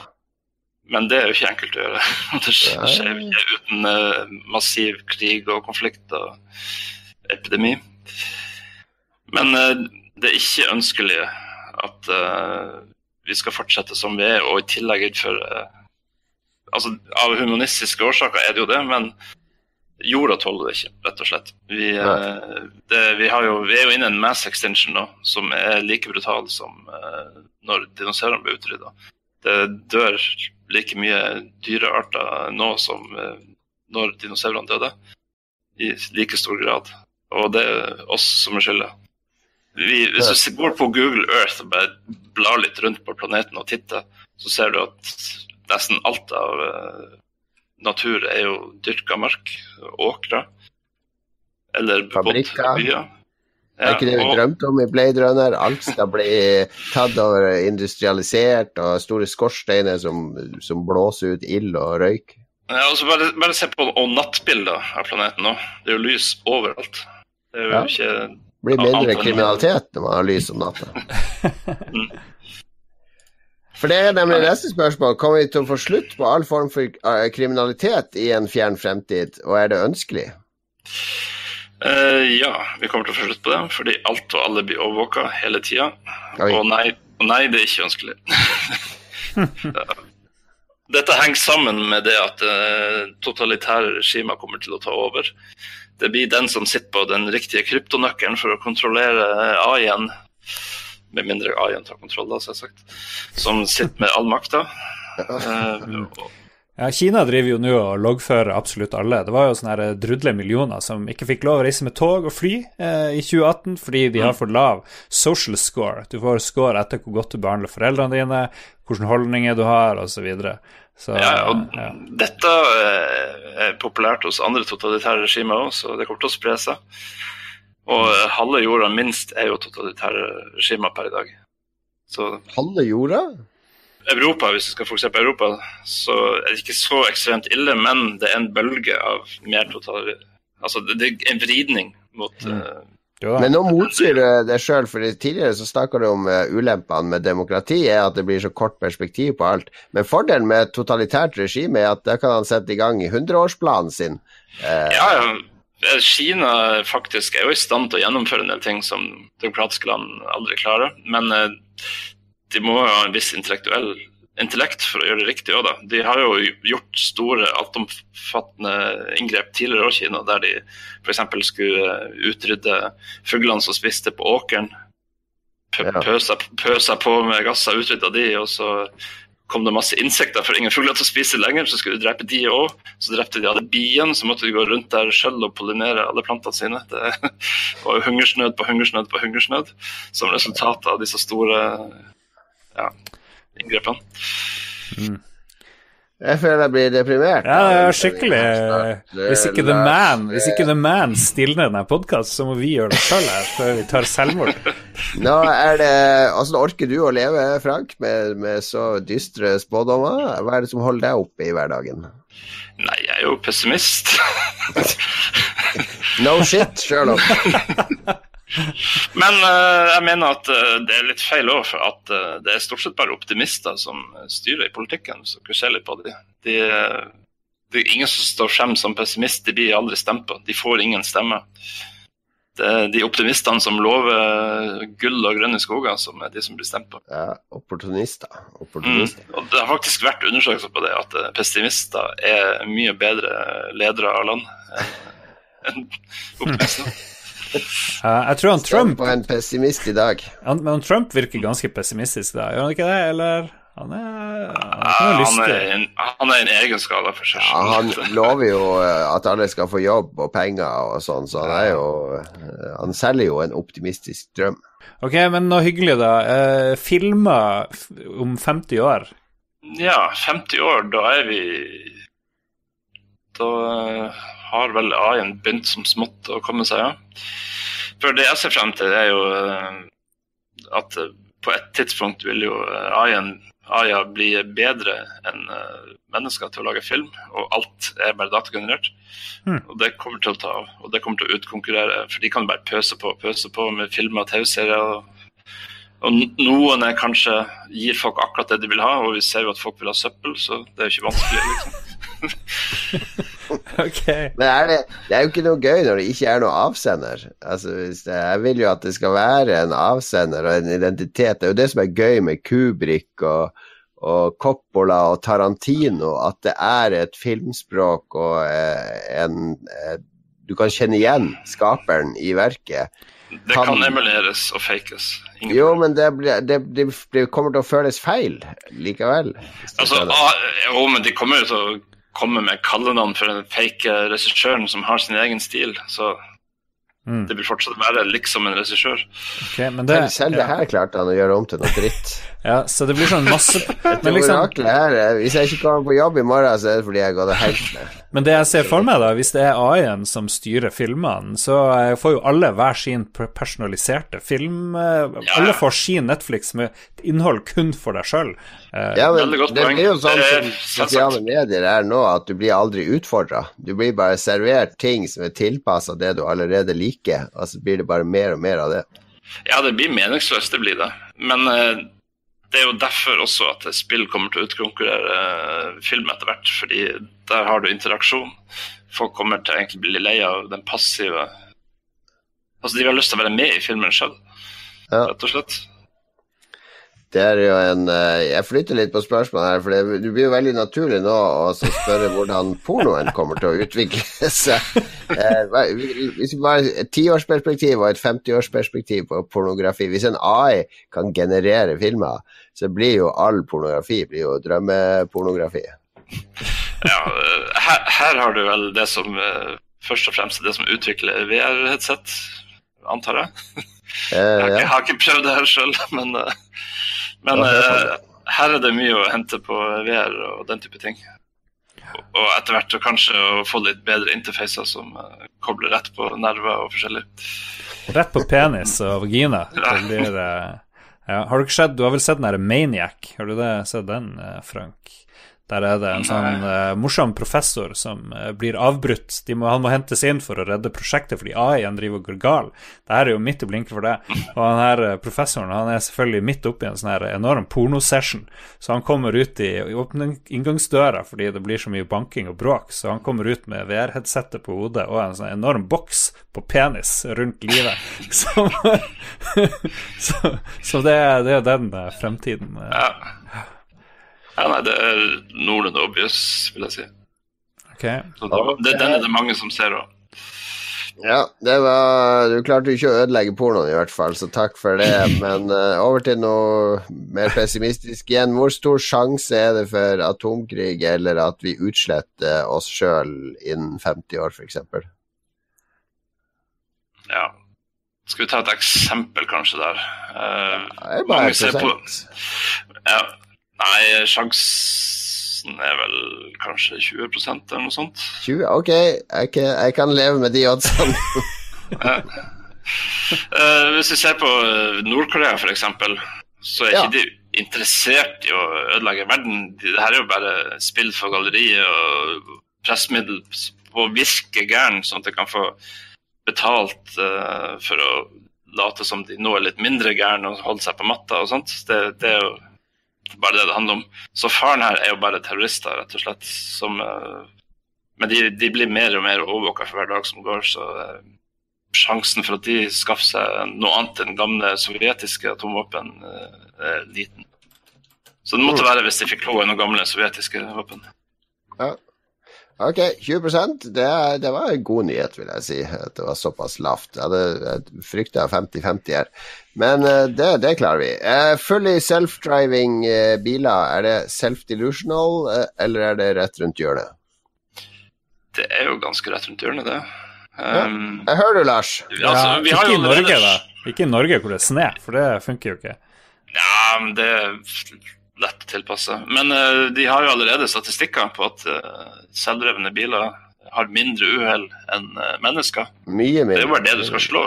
Men det er jo ikke enkelt å gjøre. Det skjer ikke uten massiv krig og konflikt og epidemi. Men eh, det er ikke ønskelig at eh, vi skal fortsette som vi er, og i tillegg innføre uh, Altså, av humanistiske årsaker er det jo det, men jorda tåler det ikke, rett og slett. Vi, eh, det, vi, har jo, vi er jo inne i en mass extinction nå, som er like brutal som uh, når dinosaurene ble utrydda. Det dør like mye dyrearter nå som uh, når dinosaurene døde, i like stor grad. Og det er oss som er skylda. Hvis du går på Google Earth og bare blar litt rundt på planeten og titter, så ser du at nesten alt av eh, natur er jo dyrka mark, åkre, eller bebodd byer. Det er ikke det vi og- drømte om i Blade Runner? Alt skal bli tatt og industrialisert, og store skorsteiner som, som blåser ut ild og røyk. Ja, altså bare, bare se på og nattbilder av planeten nå. Det er jo lys overalt. Det er jo Ja. ikke blir mindre kriminalitet når man har lys om natta. Mm. For det er nemlig neste spørsmål. Kommer vi til å få slutt på all form for eh, kriminalitet i en fjern fremtid, og er det ønskelig? Uh, ja, vi kommer til å få slutt på det, fordi alt og alle blir overvåka hele tida. Og nei, og nei, det er ikke ønskelig. Dette henger sammen med det at eh, totalitære regimer kommer til å ta over. Det blir den som sitter på den riktige kryptonøkkelen for å kontrollere AI-en, med mindre AI-en tar kontroll, da, selvsagt, som sitter med all makta. Ja, Kina driver jo nå og loggfører absolutt alle. Det var jo sånne drudle millioner som ikke fikk lov å reise med tog og fly eh, i 2018 fordi de har for lav social score. Du får score etter hvor godt du behandler foreldrene dine, hvilke holdninger du har, osv. Så, videre. Så Ja, og ja. Dette eh, er populært hos andre totalitære regimer òg, så det kommer til å spre seg. Og eh, halve jorda minst er jo totalitære regimer per i dag. Så Halve jorda? Europa, hvis vi skal fokusere på Europa, så er det ikke så ekstremt ille, men det er en bølge av mer total... Altså, det, er en vridning mot mm. Jo da. Men nå motsier du deg sjøl, for tidligere så snakka du om eh, ulempene med demokrati, er at det blir så kort perspektiv på alt. Men fordelen med et totalitært regime er at da kan han sette i gang i hundreårsplanen sin. Eh, Ja, ja. Kina faktisk er jo i stand til å gjennomføre en del ting som demokratiske land aldri klarer. Men eh, de må jo ha en viss intellektuell intellekt for å gjøre det riktig òg, da. De har jo gjort store, altomfattende inngrep tidligere òg, Kina, der de f.eks. skulle utrydde fuglene som spiste på åkeren. Pø- Pøsa, pøsa på med gasser, utrydda de, og så kom det masse insekter, for ingen fugler til å spise lenger, så skulle de drepe de òg. Så drepte de alle biene, så måtte de gå rundt der sjøl og pollinere alle plantene sine. Det var hungersnød på hungersnød på hungersnød som resultat av disse store ja, inngrepene. Jeg føler jeg blir deprimert. Ja, det er skikkelig Hvis ikke The Man Hvis ikke The Man stilner denne podkasten, så må vi gjøre det sjøl her før vi tar selvmord. Nå er det Altså, orker du å leve, Frank, med, med så dystre spådommer? Hva er det som holder deg oppe i hverdagen? Nei, jeg er jo pessimist. No shit, Sherlock. Men uh, jeg mener at uh, det er litt feil òg, for at uh, det er stort sett bare optimister som styrer i politikken. Så dere ser litt på det. de det er ingen som står frem som pessimist, de blir aldri stemt på. De får ingen stemme. Det er de optimistene som lover gull og grønne skoger, som er de som blir stemt på. Ja, opportunister. Mm. Og det har faktisk vært undersøkelser på det, at pessimister er mye bedre ledere av land enn optimister. Ja, jeg tror han Stem Trump på en pessimist i dag. han, Men Trump virker ganske pessimistisk da, gjør han ikke det? Eller han er, han er Han er, en, han er en egen skala for seg Ja, han lover jo eh, at alle skal få jobb og penger og sånn, så han er jo eh, Han selger jo en optimistisk drøm. Ok, men noe hyggelig, da. Eh, filmer om 50 år. Ja, 50 år, da er vi Da eh, har vel A-en begynt som smått å komme seg, ja. For det jeg ser frem til, er jo eh, at eh, på et tidspunkt vil jo eh, AI-en AI bli bedre enn mennesker til å lage film, og alt er bare datagenerert. Mm. Og det kommer til å ta av, og det kommer til å utkonkurrere, for de kan bare pøse på og pøse på med filmer og TV-serier. og noen er kanskje gir folk akkurat det de vil ha, og vi ser jo at folk vil ha søppel, så det er jo ikke vanskelig. liksom. Ok. Men er det, det er jo ikke noe gøy når det ikke er noe avsender. Altså, hvis det, jeg vil jo at det skal være en avsender og en identitet. Det er jo det som er gøy med Kubrik og, og Coppola og Tarantino, at det er et filmspråk og eh, en eh, Du kan kjenne igjen skaperen i verket. Det Kan- kan emuleres og fakes. Ingen Jo, men det, blir- det, det, det kommer til å føles feil likevel. Altså, ah, jo, men de kommer jo til å komme med kallenavn for den fake regissøren som har sin egen stil. Så Mm. det vil fortsatt være liksom en regissør. Okay, men det, Selv- Selv det her klarte han å gjøre om til noe dritt. ja, så det blir sånn masse Men, liksom, her, eh, Hvis jeg ikke kommer på jobb i morgen, så er det fordi jeg har gått og ned men det jeg ser for meg, da, hvis det er AI-en som styrer filmene, så får jo alle hver sin personaliserte film. eh, Ja. Alle får sin Netflix med innhold kun for deg sjøl. Ja, men det blir jo sånn som sosiale medier er nå, at du blir aldri utfordra. Du blir bare servert ting som er tilpassa det du allerede liker, og så blir det bare mer og mer av det. Ja, det blir meningsløst, det blir det. Men uh, det er jo derfor også at spill kommer til å utkonkurrere uh, film etter hvert, fordi der har du interaksjon. Folk kommer til å egentlig bli lei av den passive Altså, De har lyst til å være med i filmen sjøl, Ja. rett og slett. Det er jo en eh, Jeg flytter litt på spørsmålet her, for det, det blir jo veldig naturlig nå å spørre hvordan pornoen kommer til å utvikle seg. Eh, hvis vi bare Et tiårsperspektiv og et 50-årsperspektiv på pornografi Hvis en AI kan generere filmer, så blir jo all pornografi blir jo drømmepornografi. Ja, eh, her, her har du vel det som først og fremst det som utvikler VR-headset, antar jeg. Eh, Jeg har, ikke, jeg har ikke prøvd det her sjøl, men, men Ja, er eh, her er det mye å hente på VR og den type ting. Og- etter hvert kanskje å få litt bedre interfacer som eh, kobler rett på nerver og forskjellig. Rett på penis og vagina. Blir, ja. Har du ikke sett Du har vel sett den derre Maniac? Har du det, sett den, eh, Frank? Der er det en sånn uh, morsom professor som uh, blir avbrutt. Må, han må hentes inn for å redde prosjektet fordi AI-en driver og går gal. Det her er jo midt i blinken for det. Og han her uh, professoren han er selvfølgelig midt oppi en sånn her enorm pornosession, så han kommer ut i, i inngangsdøra fordi det blir så mye banking og bråk, så han kommer ut med VR-headsetet på hodet og en sånn enorm boks på penis rundt livet. Så, så, så det, det er den fremtiden. Ja. Ja, nei, det er noenlunde obvious, vil jeg si. Ok. Så det, det, den er det mange som ser òg. Ja, det var Du klarte ikke å ødelegge pornoen, i hvert fall, så takk for det. Men uh, over til noe mer pessimistisk igjen. Hvor stor sjanse er det for atomkrig, eller at vi utsletter oss sjøl innen 50 år, f.eks.? Ja. Skal vi ta et eksempel, kanskje, der? Eh, Det er bare mange ser på ja, Nei, sjansen er vel kanskje 20% eller noe sånt. 20? Ok, jeg kan, jeg kan leve med de oddsene. Eh, hvis vi ser på eh, Nord-Korea, f.eks., så er Ja. ikke de interessert i å ødelegge verden. Det her er jo bare spill for galleriet og pressmiddel på å virke gæren, sånn at de kan få betalt uh, for å late som de nå er litt mindre gærne og holde seg på matta og sånt. Det, det er jo bare det det handler om. Så faren her er jo bare terrorister, rett og slett. Som, eh, men de, de blir mer og mer overvåka for hver dag som går, så eh, sjansen for at de skaffer seg noe annet enn gamle sovjetiske atomvåpen, eh, er liten. Så det måtte være hvis de fikk lov i noen gamle sovjetiske våpen. Ok, 20 det, det var en god nyhet, vil jeg si. At det var såpass lavt. Jeg hadde frykta 50-50 her. Men eh, det, det klarer vi. Uh, fully self-driving eh, biler, er det self-delusional, eh, eller er det rett rundt hjørnet? Det er jo ganske rett rundt hjørnet, det. Um, Jeg hører du, Lars. altså, vi ikke jo i Norge, da. Ikke i Norge hvor det er sne, for det funker jo ikke. Ja, men det lett å tilpasse. Men uh, de har jo allerede statistikker på at uh, selvdrevne biler har mindre uhell enn uh, mennesker. Mye Det er jo bare det du skal slå.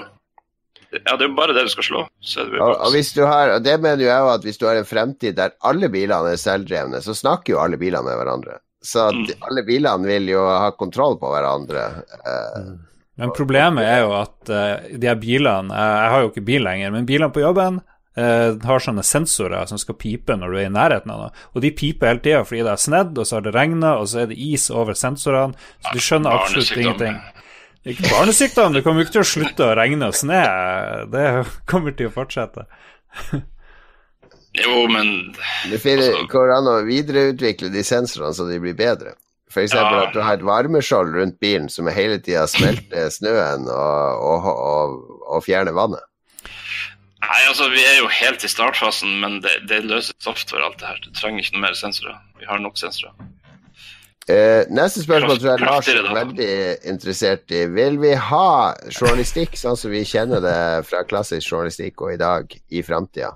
Ja, det er jo bare det du skal slå. Så er det Og, og hvis du har, og det mener jo jeg at hvis du har en fremtid der alle bilene er selvdrevne, så snakker jo alle bilene med hverandre. Så at Mm. alle bilene vil jo ha kontroll på hverandre. Uh, Men problemet er jo at de her bilene jeg har jo ikke bil lenger, men bilene på jobben eh, har sånne sensorer som skal pipe når du er i nærheten av noe. Og de piper hele tida fordi det har snedd, og så har det regna, og så er det is over sensorene. Så du skjønner absolutt ingenting. Er ikke barnesykdom, det kommer jo ikke til å slutte å regne og sne. Det kommer til å fortsette. Jo, men Det Altså- går an å videreutvikle de sensorene så de blir bedre. F.eks. Ja. at du har et varmeskjold rundt bilen som hele tida smelter snøen og, og, og, og fjerner vannet. Nei, altså, vi er jo helt i startfasen, men det, det løser software alt det her. Du trenger ikke noe mer sensorer. Vi har nok sensorer. Eh, neste spørsmål tror jeg Lars er veldig interessert i. Vil vi ha journalistikk sånn som vi kjenner det fra klassisk journalistikk og i dag, i framtida?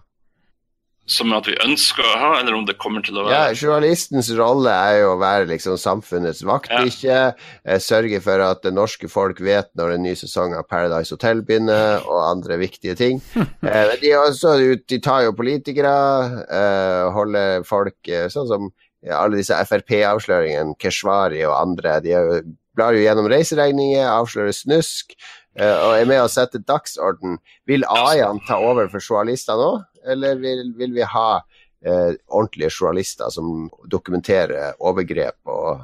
Som at vi ønsker å ha, eller om det kommer til å være Ja, journalistens rolle er jo å være liksom samfunnets vaktbikkje, ja. sørge for at det norske folk vet når en ny sesong av Paradise Hotel begynner, og andre viktige ting. Eh, de, er også, de tar jo politikere, eh, holder folk eh, sånn som ja, alle disse Frp-avsløringene, Keshvari og andre. De er jo, blar jo gjennom reiseregninger, avslører snusk, eh, og er med å sette dagsorden. Vil AI-ene ta over for journalister nå, eller vil, vil vi ha eh, ordentlige journalister som dokumenterer overgrep og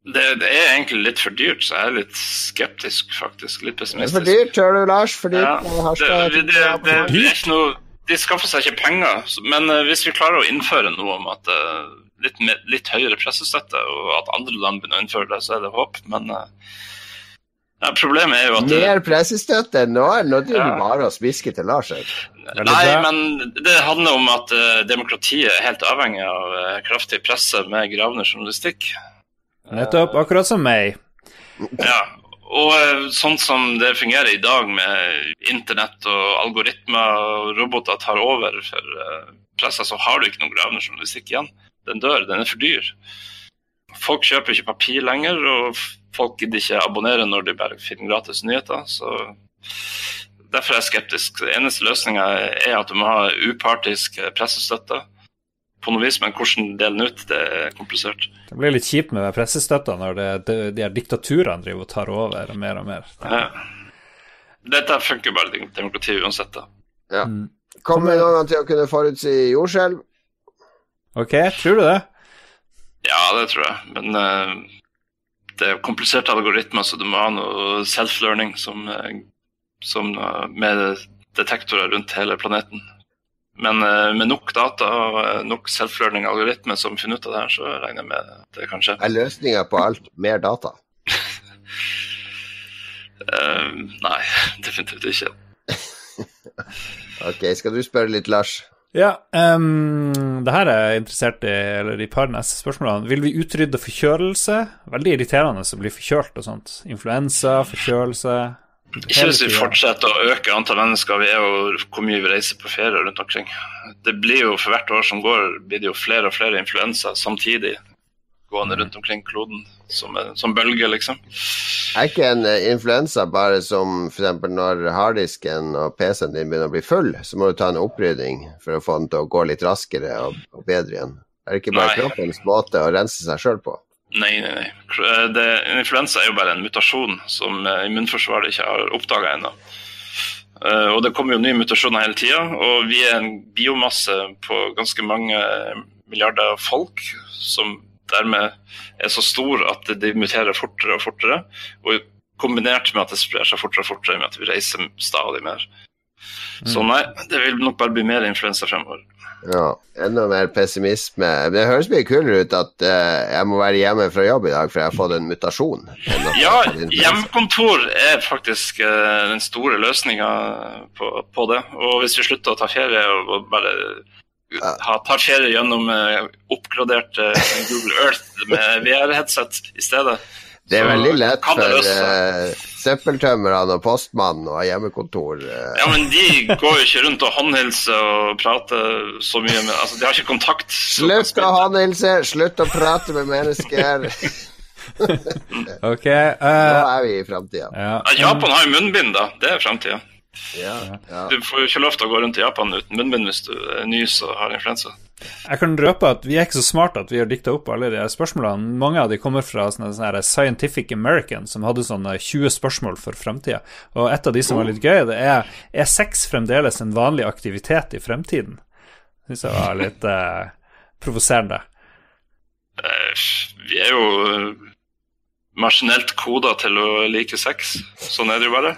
Det, det er egentlig litt for dyrt, så jeg er litt skeptisk, faktisk. Litt Det er pessimistisk. for dyrt, hører du, Lars? For dyrt. Ja, det, det, det er ikke noe De skaffer seg ikke penger, men eh, hvis vi klarer å innføre noe om at eh, litt, litt høyere pressestøtte, og at andre land begynner å innføre det, så er det håp. Men eh, ja, problemet er jo at Mer pressestøtte? Nå, nå driver Ja. du bare og smisker til Lars her. Nei, men det handler om at uh, demokratiet er helt avhengig av uh, kraftig presse med gravende journalistikk. Nettopp. Akkurat som meg. Ja, og eh, sånn som det fungerer i dag med internett og algoritmer og roboter tar over for pressa, så har du ikke noen gravende journalistikk igjen. Den dør, den er for dyr. Folk kjøper ikke papir lenger, og folk gidder ikke abonnere når de bare finner gratis nyheter. så Derfor er jeg skeptisk. Den eneste løsninga er at du må ha upartisk pressestøtte. På noe vis, men hvordan dele den ut, det er komplisert. Det blir litt kjipt med pressestøtta når det, de, de her diktaturene driver og tar over mer og mer. Ja. Dette funker bare i demokratiet uansett. da. Ja. Kommer noen til å kunne forutsi jordskjelv? Ok, tror du det? Ja, det tror jeg. Men eh, det er kompliserte algoritmer, så du må ha noe self-learning som, eh, som med detektorer rundt hele planeten. Men eh, med nok data og eh, nok self-learning-algoritmer som finner ut av det her, så regner jeg med det kan skje. Er løsninga på alt mer data? uh, nei, definitivt ikke. Ok, skal du spørre litt, Lars? Ja, um, det her er jeg interessert i, eller i par neste spørsmålene. Vil vi utrydde forkjølelse? Veldig irriterende å bli forkjølt og sånt. Influensa, forkjølelse Ikke hvis vi fortsetter å øke antall mennesker vi er og hvor mye vi reiser på ferie rundt omkring. Det blir jo For hvert år som går, blir det jo flere og flere influensa samtidig gående rundt omkring kloden som, en- som bølger, liksom. Er ikke en eh, influensa bare som f.eks. når harddisken og PC-en din begynner å bli full, så må du ta en opprydding for å få den til å gå litt raskere og, og bedre igjen? Er det ikke bare Nei. kroppens måte å rense seg sjøl på? Nei, nei, nei. Kr- Det, influensa er jo bare en mutasjon som eh, immunforsvaret ikke har oppdaga ennå. Uh, og det kommer jo nye mutasjoner hele tida, og vi er en biomasse på ganske mange milliarder folk som dermed er så stor at de muterer fortere og fortere. Og kombinert med at det sprer seg fortere og fortere med at vi reiser stadig mer. Så nei, det vil nok bare bli mer influensa fremover. Ja, enda mer pessimisme. Det høres mye kulere ut at uh, jeg må være hjemme fra jobb i dag, for jeg har fått en mutasjon. Ja, hjemmekontor er faktisk uh, den store løsninga på, på det. Og hvis vi slutter å ta ferie og, og bare ha, tar ferie gjennom eh, oppgradert eh, Google Earth med VR-headset i stedet Det er veldig lett for uh, søppeltømmerne og postmannen å ha hjemmekontor. Uh. Ja, men de går jo ikke rundt og håndhilser og prater så mye med Altså, de har ikke kontakt. Slutt å håndhilse, slutt å prate med mennesker. Ok. Nå eh, er vi i framtida. ja. Ja, Japan har jo munnbind, da. Det er framtida. Ja, ja. Du får jo ikke lov til å gå rundt i Japan uten munnbind hvis du nyser og har influensa. Jeg kan røpe at vi er ikke så smarte at vi har dikta opp alle de her spørsmålene. Mange av de kommer fra sånne, sånne Scientific American, som hadde sånne 20 spørsmål for framtida. Og et av de som var litt gøy, det er Er sex fremdeles en vanlig aktivitet i fremtiden? Syns jeg var litt eh, provoserende. Eh, Vi er jo eh, maskinelt koda til å like sex. Sånn er det jo bare.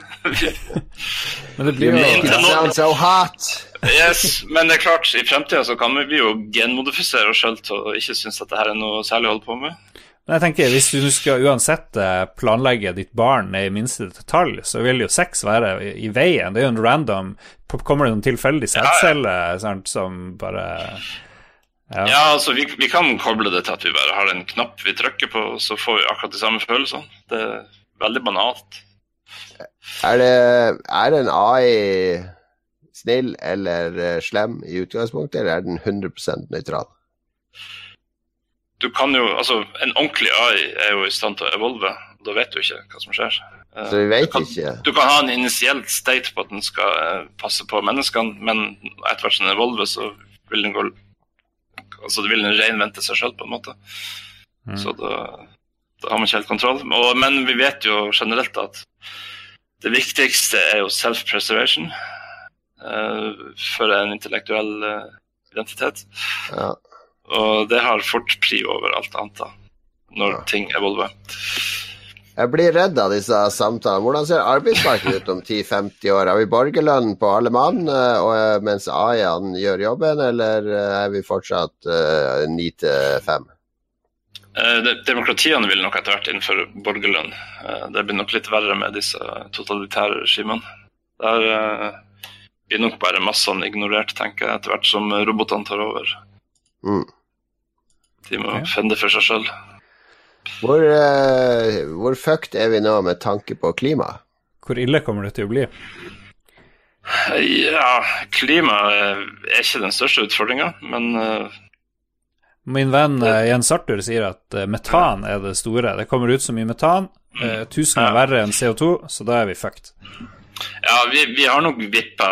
Men det blir jo noe it sounds so hot. Yes, Men det er klart, i fremtida så kan vi jo genmodifisere oss sjøl til å ikke synes at det her er noe særlig å holde på med. Men jeg tenker, hvis du skal uansett eh, planlegge ditt barn ned i minste detalj, så vil jo sex være i, veien. Det er jo en random Kommer det noen tilfeldig sædcelle sant, som bare Ja. Ja, altså vi, vi kan koble det til at vi bare har en knapp vi trykker på, så får vi akkurat de samme følelsene. Det er veldig banalt. Er, det, er en AI snill eller eh, slem i utgangspunktet, eller er den 100 nøytral? Du kan jo, altså En ordentlig AI er jo i stand til å evolve. Da vet du ikke hva som skjer. Eh, Så vi vet du kan, ikke. Du kan ha en initiell state på at den skal eh, passe på menneskene, men etter hvert som den evolver, så vil den gå Altså det vil den reinvente seg sjøl, på en måte. Mm. Så da, da har man ikke helt kontroll. Og, men vi vet jo generelt at det viktigste er jo self-preservation uh, for en intellektuell uh, identitet. Ja. Og det har fort pri over alt annet. da. når ting evolver. Jeg blir redd av disse samtalene. Hvordan ser arbeidsmarkedet ut om 10-50 år? Har vi borgerlønn på alle mann uh, mens AI-ene gjør jobben, eller uh, er vi fortsatt uh, 9 5? Demokratiene vil nok etter hvert innføre borgerlønn. Det blir nok litt verre med disse totalitære regimene. Der blir nok bare massene ignorert, tenker jeg, etter hvert som robotene tar over. Mm. De må okay. fende for seg sjøl. Hvor, uh, hvor fucked er vi nå med tanke på klima? Hvor ille kommer det til å bli? Ja, klima er ikke den største utfordringa, men uh, Min venn uh, Jens Arthur sier at metan er det store. Det kommer ut så mye metan, tusen ganger verre enn CO2, så da er vi fucked. Ja, vi, vi har nok vippa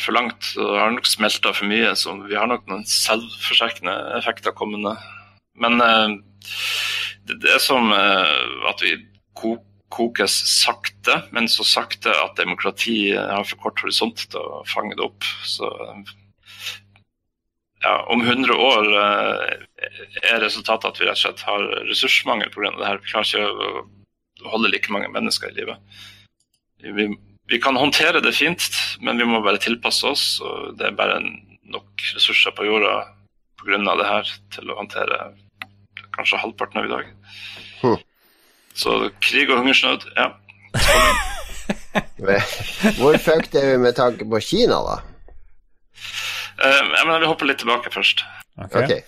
for langt og har nok smelta for mye, så vi har nok noen selvforsterkende effekter kommende. Men det er som eh, at vi kokes sakte, men så sakte at demokrati har for kort horisont til å fange det opp. Så ja, om 100 år eh, er resultatet at vi rett og slett har ressursmangel pga. det her. Vi klarer ikke å holde like mange mennesker i live. Vi, vi, kan håndtere det fint, men vi må bare tilpasse oss. og Det er bare nok ressurser på jorda pga. det her til å håndtere kanskje halvparten av i dag. Hm. Så krig og hungersnød, ja. Hvor fucked er vi med tanke på Kina, da? Uh, jeg mener, Vi hopper litt tilbake først. Okay. okay.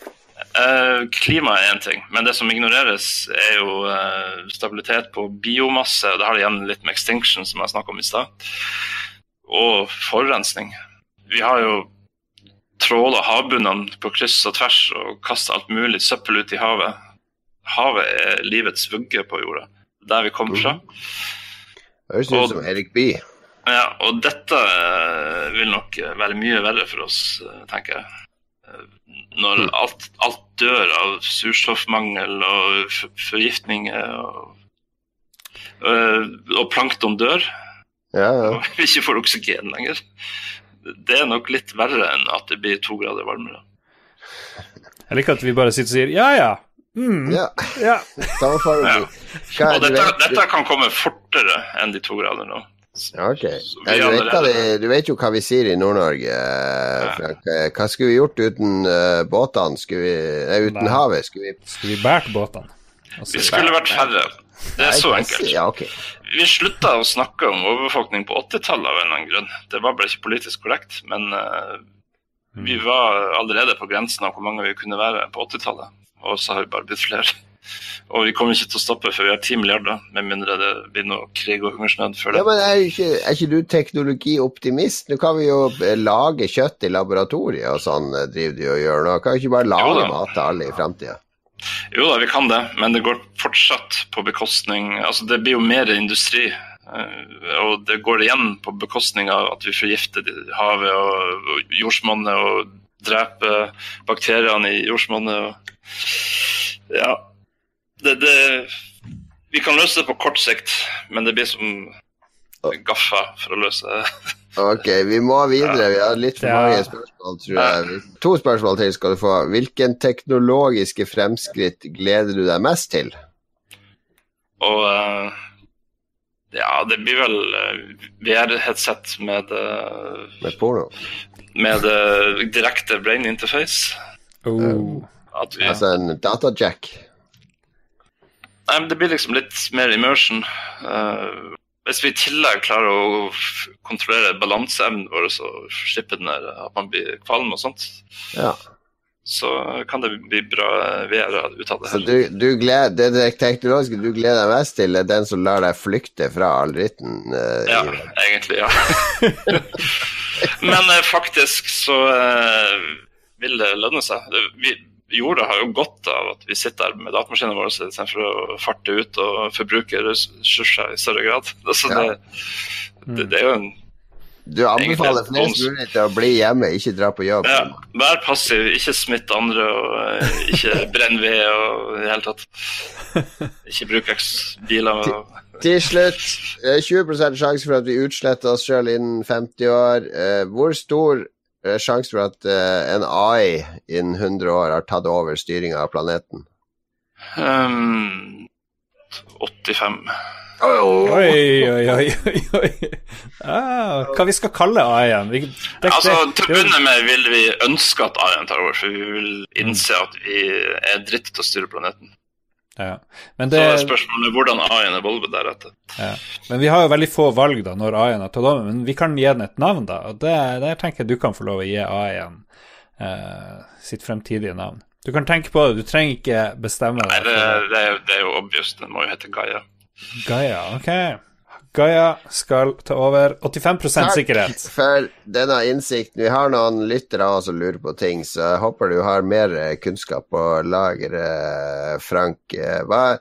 Uh, klima er én ting, men det som ignoreres, er jo uh, stabilitet på biomasse. Det har igjen litt med extinction, som jeg snakka om i stad. Og forurensning. Vi har jo tråler havbunnene på kryss og tvers og kaster alt mulig søppel ut i havet. Havet er livets vugge på jorda, der vi kommer fra. Høres ut som Erik Bye. Ja, og dette eh, vil nok være mye verre for oss, eh, tenker jeg. Eh, når mm. alt, alt dør av surstoffmangel og forgiftninger, og, og plankton dør, ja, ja. og vi ikke får oksygen lenger det er nok litt verre enn at det blir to grader varmere. Jeg liker at vi bare sitter og sier ja ja. Mm, ja. ja. ja. Og dette, dette, kan komme fortere enn de to grader nå. Ok. Ja, du, vet vi, du, vet jo hva vi sier i Nord-Norge, Frank. Hva skulle vi gjort uten uh, båtene? Skulle vi, nei, uten nei. havet? Skulle vi Skulle vi båret båtene? Altså, vi skulle vært færre. Det er så enkelt. Ja, okay. Vi slutta å snakke om overbefolkning på 80-tallet av en eller annen grunn. Det var bare ikke politisk korrekt. Men uh, vi mm. var allerede på grensen av hvor mange vi kunne være på 80-tallet. Og så har vi bare blitt flere. Og vi kommer ikke til å stoppe før vi har 10 milliarder, med mindre det blir noe krig og hungersnød før det. Ja, men er ikke, er ikke du teknologioptimist? Nå kan vi jo eh, lage kjøtt i laboratoriet og sånn eh, driver de og gjør nå. Kan vi ikke bare lage mat til alle i framtida? Jo da, vi kan det, men det går fortsatt på bekostning Altså, det blir jo mer industri. Eh, og det går igjen på bekostning av at vi forgifter havet og jordsmonnet og dreper bakteriene i jordsmonnet. Ja. Det, det, vi kan løse det på kort sikt, men det blir som gaffa for å løse det. Ok, vi må videre. Vi har litt for mange spørsmål, tror jeg. To spørsmål til skal du få. Hvilken teknologiske fremskritt gleder du deg mest til? Og uh, Ja, det blir vel uh, VR-headset med uh, Med porno? Med direkte brain interface. Oh. Vi, altså en datajack? Nei, men det blir liksom litt mer immersion. Uh, hvis vi i tillegg klarer å kontrollere balanseevnen vår og slippe den der, at man blir kvalm og sånt, ja. så kan det bli bra VR ut av det. Så du, du gleder, det, det teknologiske du gleder deg mest til, er den som lar deg flykte fra aldritten? Uh, ja, egentlig, ja. Men uh, faktisk så uh, vil det lønne seg. Vi, jorda har jo godt av at vi sitter med datamaskinene våre istedenfor å farte ut og forbruke ressurser i større grad. Altså, det, det, det, er jo en du anbefaler flest mulig til å bli hjemme, ikke dra på jobb? Ja, vær passiv, ikke smitt andre og uh, ikke brenn ved og i det hele tatt. Ikke bruk biler. Og... Til slutt, 20% sjanse for at vi utsletter oss sjøl innen 50 år. Uh, hvor stor det er sjanse for at uh, en AI innen 100 år har tatt over styringa av planeten. Um, 85. Oi, oi, oi, oi, oi. Ah, hva vi skal kalle AI-en? Altså, Til å begynne med vil vi ønske at AI-en tar over, for vi vil innse at vi er dritt til å styre planeten. Ja. Men, Så er spørsmålet hvordan A1 evolver deretter. ja. men vi har jo veldig få valg da når A1 har tatt over, men vi kan gi den et navn, da. Og det, der tenker jeg du kan få lov å gi A1 eh, sitt fremtidige navn. Du kan tenke på det, du trenger ikke bestemme Nei, det, det, det er jo obvious. Den må jo hete Gaia. Gaia, ok. Gaia skal ta over 85% sikkerhet. for denne innsikten. Vi har noen lyttere som lurer på ting, så jeg håper du har mer eh, kunnskap på lager, eh, Frank. Eh, Hva,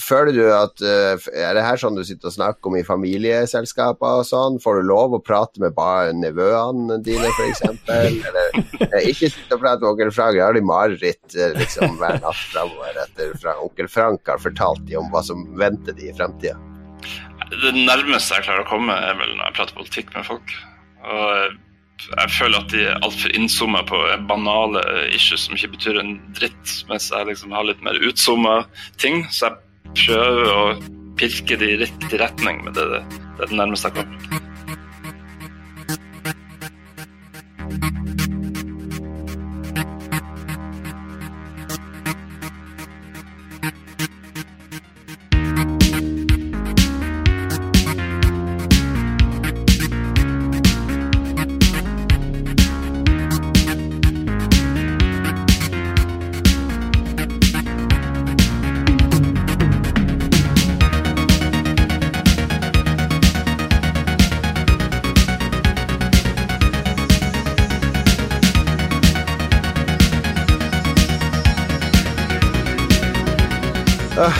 føler du at Er det her sånn du sitter og snakker om i familieselskaper og sånn? Får du lov å prate med bare nevøene dine, f.eks.? Eller ikke sitte og prate med onkel Frank, jeg har de mareritt liksom, hver natt framover etter onkel Frank har fortalt dem om hva som venter de i fremtida. Det nærmeste jeg klarer å komme, er vel når jeg prater politikk med folk. Og eh, jeg føler at de er altfor innzooma på banale issues som ikke betyr en dritt, mens jeg liksom har litt mer utzooma ting. Så jeg prøver å pirke de i riktig retning, men det, det er det nærmeste jeg kommer.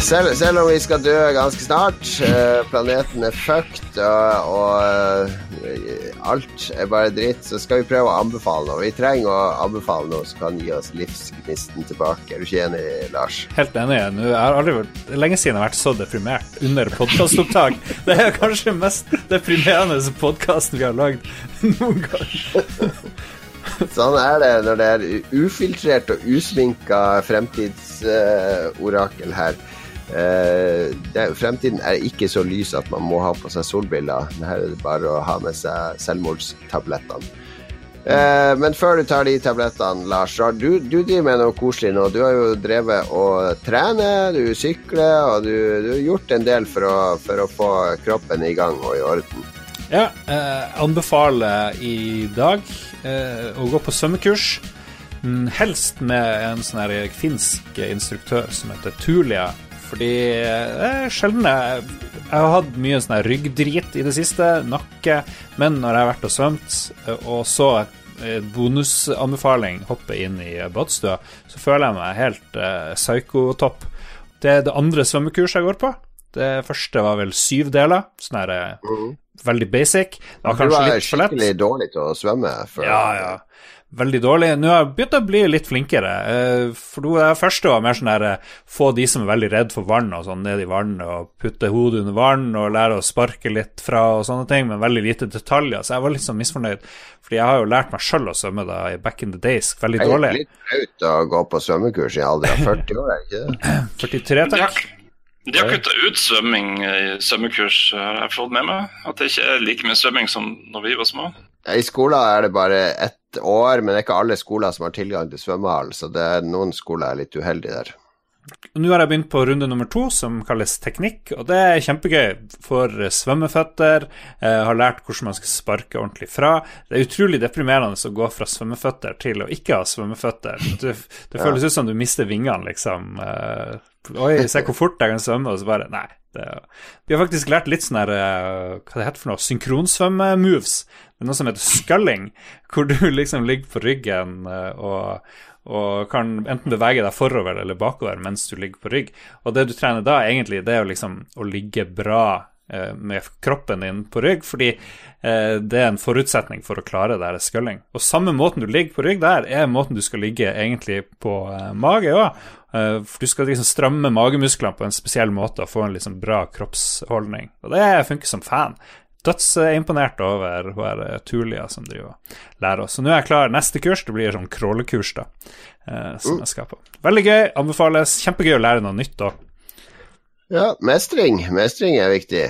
Selv, om vi skal dø ganske snart, eh, planeten er fucked og, og eh, alt er bare dritt, så skal vi prøve å anbefale noe. Vi trenger å anbefale noe som kan gi oss livsgnisten tilbake. Er du ikke enig, Lars? Helt enig. Nå jeg har aldri vært, lenge siden jeg har vært så deprimert under podkastopptak. Det er kanskje den mest deprimerende podkasten vi har lagd noen gang. Sånn er det når det er ufiltrert og usminka fremtidsorakel her. Eh, det, fremtiden er ikke så lys at man må ha på seg solbriller. Her er det bare å ha med seg selvmordstablettene. Eh, men før du tar de tablettene, Lars, du, du driver med noe koselig nå. Du har jo drevet og trene, du sykler, og du, du har gjort en del for å, for å få kroppen i gang og i orden. Ja, eh, anbefaler i dag eh, å gå på svømmekurs. Mm, helst med en sånn finsk instruktør som heter Tulia. Fordi det er sjelden jeg Jeg har hatt mye sånn ryggdrit i det siste, nakke, men når jeg har vært og svømt, eh, og så eh, bonusanbefaling hoppe inn i badstua, så føler jeg meg helt eh, psykotopp. Det er det andre svømmekurset jeg går på. Det første var vel syv deler. Sånn her eh, veldig basic. Det var kanskje litt for lett. skikkelig dårlig til å svømme. før. Ja, ja. Veldig dårlig. Nå har jeg begynt å bli litt flinkere. eh, For det første var mer sånn der eh, få de som er veldig redd for vann og sånn, ned i vann og putte hodet under vann og lære å sparke litt fra og sånne ting, men veldig lite detaljer. Så jeg var litt sånn misfornøyd, fordi jeg har jo lært meg sjøl å svømme da i back in the days. Veldig dårlig Jeg er litt flaut å gå på svømmekurs i alder av 40 år, er ikke det? 43, takk. de har kutta ut svømming i svømmekurs, har jeg fått med meg. At det ikke er like mye svømming som når vi var små. I skolen er det bare ett år, men det er ikke alle skoler som har tilgang til svømmehall, så det er noen skoler er litt uheldige der. Nå har jeg begynt på runde nummer to, som kalles teknikk, og det er kjempegøy for svømmeføtter. Jeg har lært hvordan man skal sparke ordentlig fra. Det er utrolig deprimerende å gå fra svømmeføtter til å ikke ha svømmeføtter. Det, det føles ut som du mister vingene, liksom. Eh, Oi, se hvor fort jeg kan svømme, og så bare Nei. Det, vi har faktisk lært litt sånn her eh, Hva det heter for noe? Synkronsvømme-moves. Det er noe som heter sculling, hvor du liksom ligger på ryggen eh, og og kan enten bevege deg forover eller bakover mens du ligger på rygg. Og det du trener da, egentlig, det er jo liksom å ligge bra eh, med kroppen din på rygg, fordi eh, det er en forutsetning for å klare det sculling. Og samme måten du ligger på rygg der, er måten du skal ligge egentlig på eh, mage òg. Eh, du skal liksom stramme magemusklene på en spesiell måte og få en liksom bra kroppsholdning. Og det funker som fan. Dødsimponert over hun er eh, Tulia som driver og lærer oss. Så nå er jeg klar. Neste kurs det blir sånn crawlekurs, da, eh, som jeg skal på. Veldig gøy. Anbefales. Kjempegøy å lære noe nytt òg. Ja, mestring. Mestring er viktig.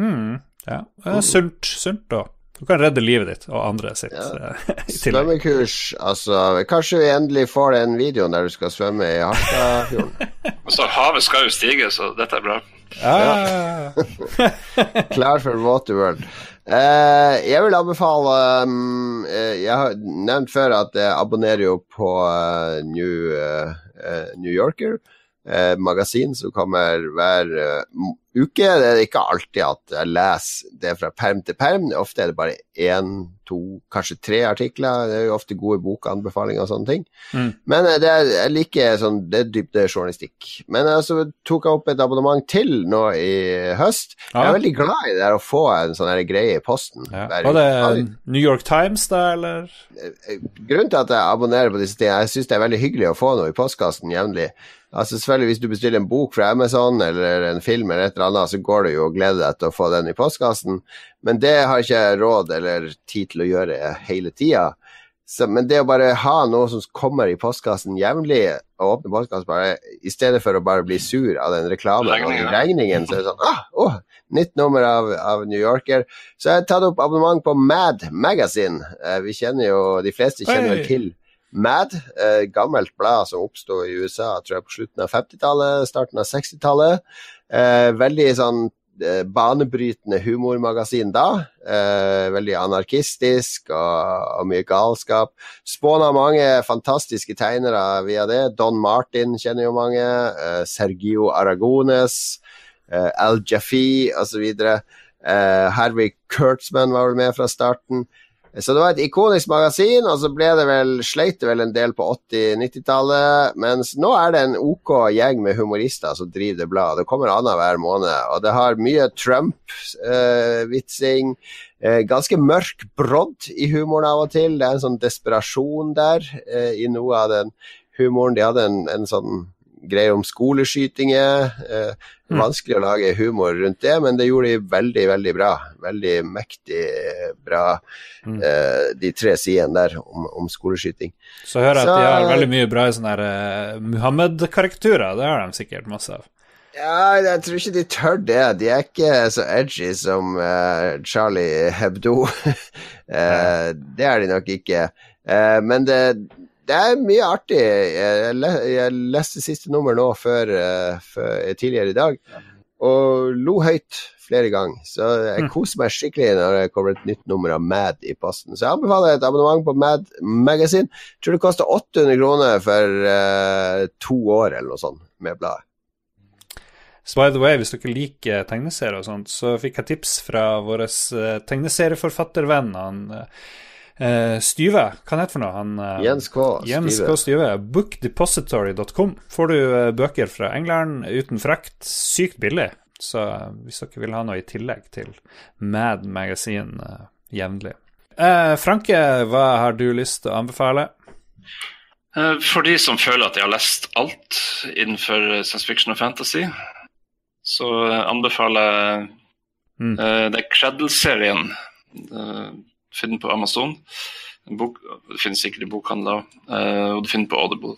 Mm, ja. Eh, Sunt, sunt òg. Du kan redde livet ditt og andre sitt Ja. eh. Svømmekurs, altså Kanskje vi endelig får den videoen der du skal svømme i Harstadfjorden. Altså, havet skal jo stige, så dette er bra. Ja. Klar for Waterworld. Eh, jeg vil anbefale um, eh, Jeg har nevnt før at jeg abonnerer jo på uh, New, eh, New Yorker. Eh, magasin som kommer hver uke. Det er ikke alltid at jeg leser det fra perm til perm. Ofte er det bare én, to, kanskje tre artikler. Det er jo ofte gode bokanbefalinger og sånne ting. Mm. Men eh, det er, jeg liker sånn, det er dybdejournalistikk. Men så altså, tok jeg opp et abonnement til nå i høst. Jeg er veldig glad i det her å få en sånn her greie i posten. Ja. Var det. New York Times, da, eller? Grunnen til at jeg abonnerer på disse tingene, jeg syns det er veldig hyggelig å få noe i postkassen jevnlig. Altså selvfølgelig Hvis du bestiller en bok fra Amazon eller en film, eller et eller annet, så går det jo og gleder deg til å få den i postkassen. Men det har ikke jeg råd eller tid til å gjøre hele tida. Men det å bare ha noe som kommer i postkassen jevnlig, og åpne postkassen bare, i stedet for å bare bli sur av den reklamen og Regningen, så er det sånn ah, åh, Nytt nummer av, av New Yorker. Så jeg har tatt opp abonnement på Mad Magazine. Eh, vi kjenner jo, De fleste kjenner vel til Mad, eh, gammelt blad som oppsto i USA tror jeg på slutten av 50-tallet, starten av 60-tallet. Eh, veldig sånn eh, banebrytende humormagasin da. Eh, veldig anarkistisk og, og mye galskap. Spåna mange fantastiske tegnere via det. Don Martin kjenner jo mange. Eh, Sergio Aragones. Eh, Al Jaffi osv. Eh, Hervey Kurtzman var vel med fra starten. Så det var et ikonisk magasin, og så ble det vel, sleit det vel en del på 80-90-tallet. Mens nå er det en OK gjeng med humorister som driver det bladet. Det kommer annenhver måned. Og det har mye Trump-vitsing. Eh, ganske mørk brodd i humoren av og til. Det er en sånn desperasjon der eh, i noe av den humoren. De hadde en, en sånn greie om skoleskytinger. Eh, Mm. Vanskelig å lage humor rundt det, men det gjorde de veldig, veldig bra. Veldig mektig eh, bra, Mm. eh, de tre sidene der om, om skoleskyting. Så hører jeg at Så- de har veldig mye bra i sånne her, eh, Muhammed-karakterer. Det har de sikkert masse av. Ja, jeg tror ikke de tør det. De er ikke så edgy som uh, Charlie Hebdo. uh, det er de nok ikke. Uh, men det, det er mye artig. Jeg, le, jeg leste siste nummer nå før, eh, før, tidligere i dag, og lo høyt flere ganger. Så jeg koser meg skikkelig når det kommer et nytt nummer av Mad i posten. Så jeg anbefaler et abonnement på Mad Magazine. Jeg tror det koster 800 kroner for uh, to år eller noe sånt med bladet. Så by the way, hvis dere liker tegneserier og sånt, så fikk jeg tips fra vår eh, tegneserieforfattervenn han eh, Styve. Hva er heter for noe? Han, eh, Jens K. Jens Styve. K. Styve. Bookdepository.com. Får du eh, bøker fra England uten frakt, sykt billig. Så hvis dere vil ha noe i tillegg til Mad Magazine uh, jevnlig. Eh, Franke, hva har du lyst til å anbefale? Eh, For de som føler at de har lest alt innenfor science fiction og fantasy, så anbefaler jeg Mm. uh, det er Cradle-serien. Uh, Finn den på Amazon. En bok, det finnes sikkert i bokhandler, eh, og du finner den på Audible.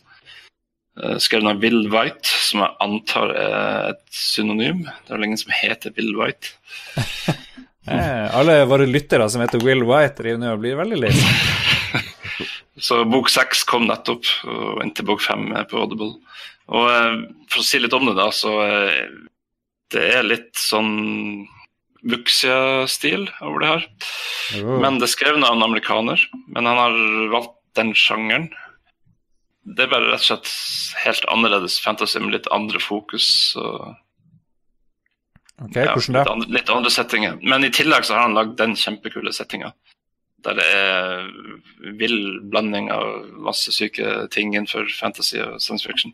Uh, skrevet av Will White, som jeg antar er et synonym. Det er vel ingen som heter Will White. Eh, alle våre lyttere som heter Will White, driver nå og blir veldig lei. Så bok seks kom nettopp, og inntil bok fem er på Audible. Og eh, for å si litt om det, da, så eh, det er litt sånn Vuxia-stil over det her. Oh. Men det er skrevet av en amerikaner, men han har valgt den sjangeren. Det er bare rett og slett helt annerledes fantasy med litt andre fokus. Og, Ok, ja, hvordan litt, da? andre, litt andre settinger. Men i tillegg så har han lagd den kjempekule settinga. Der det er vill blanding av masse syke ting innenfor fantasy og science fiction.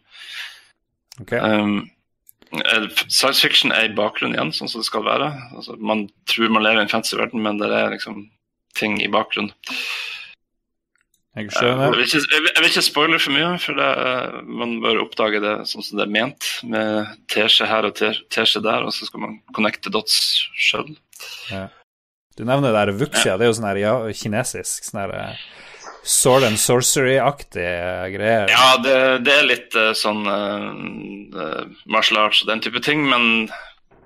Ok. Um, science fiction er i bakgrunnen igjen, sånn som det skal være. Altså, man tror man lever i en fancy verden, men det er liksom ting i bakgrunnen. Jeg Jeg skjønner. vil ikke, jeg vil, jeg ikke spoile for mye, for det, er- man bør oppdage det sånn som det er ment, med teskje her og te- teskje der, og så skal man connecte dots sjøl. Du nevner det der Vuxia, det er jo sånn her ja, kinesisk. sånn her eh, Sword and sorcery-aktige greier. Ja, det, det er litt uh, sånn uh, martial arts og den type ting, men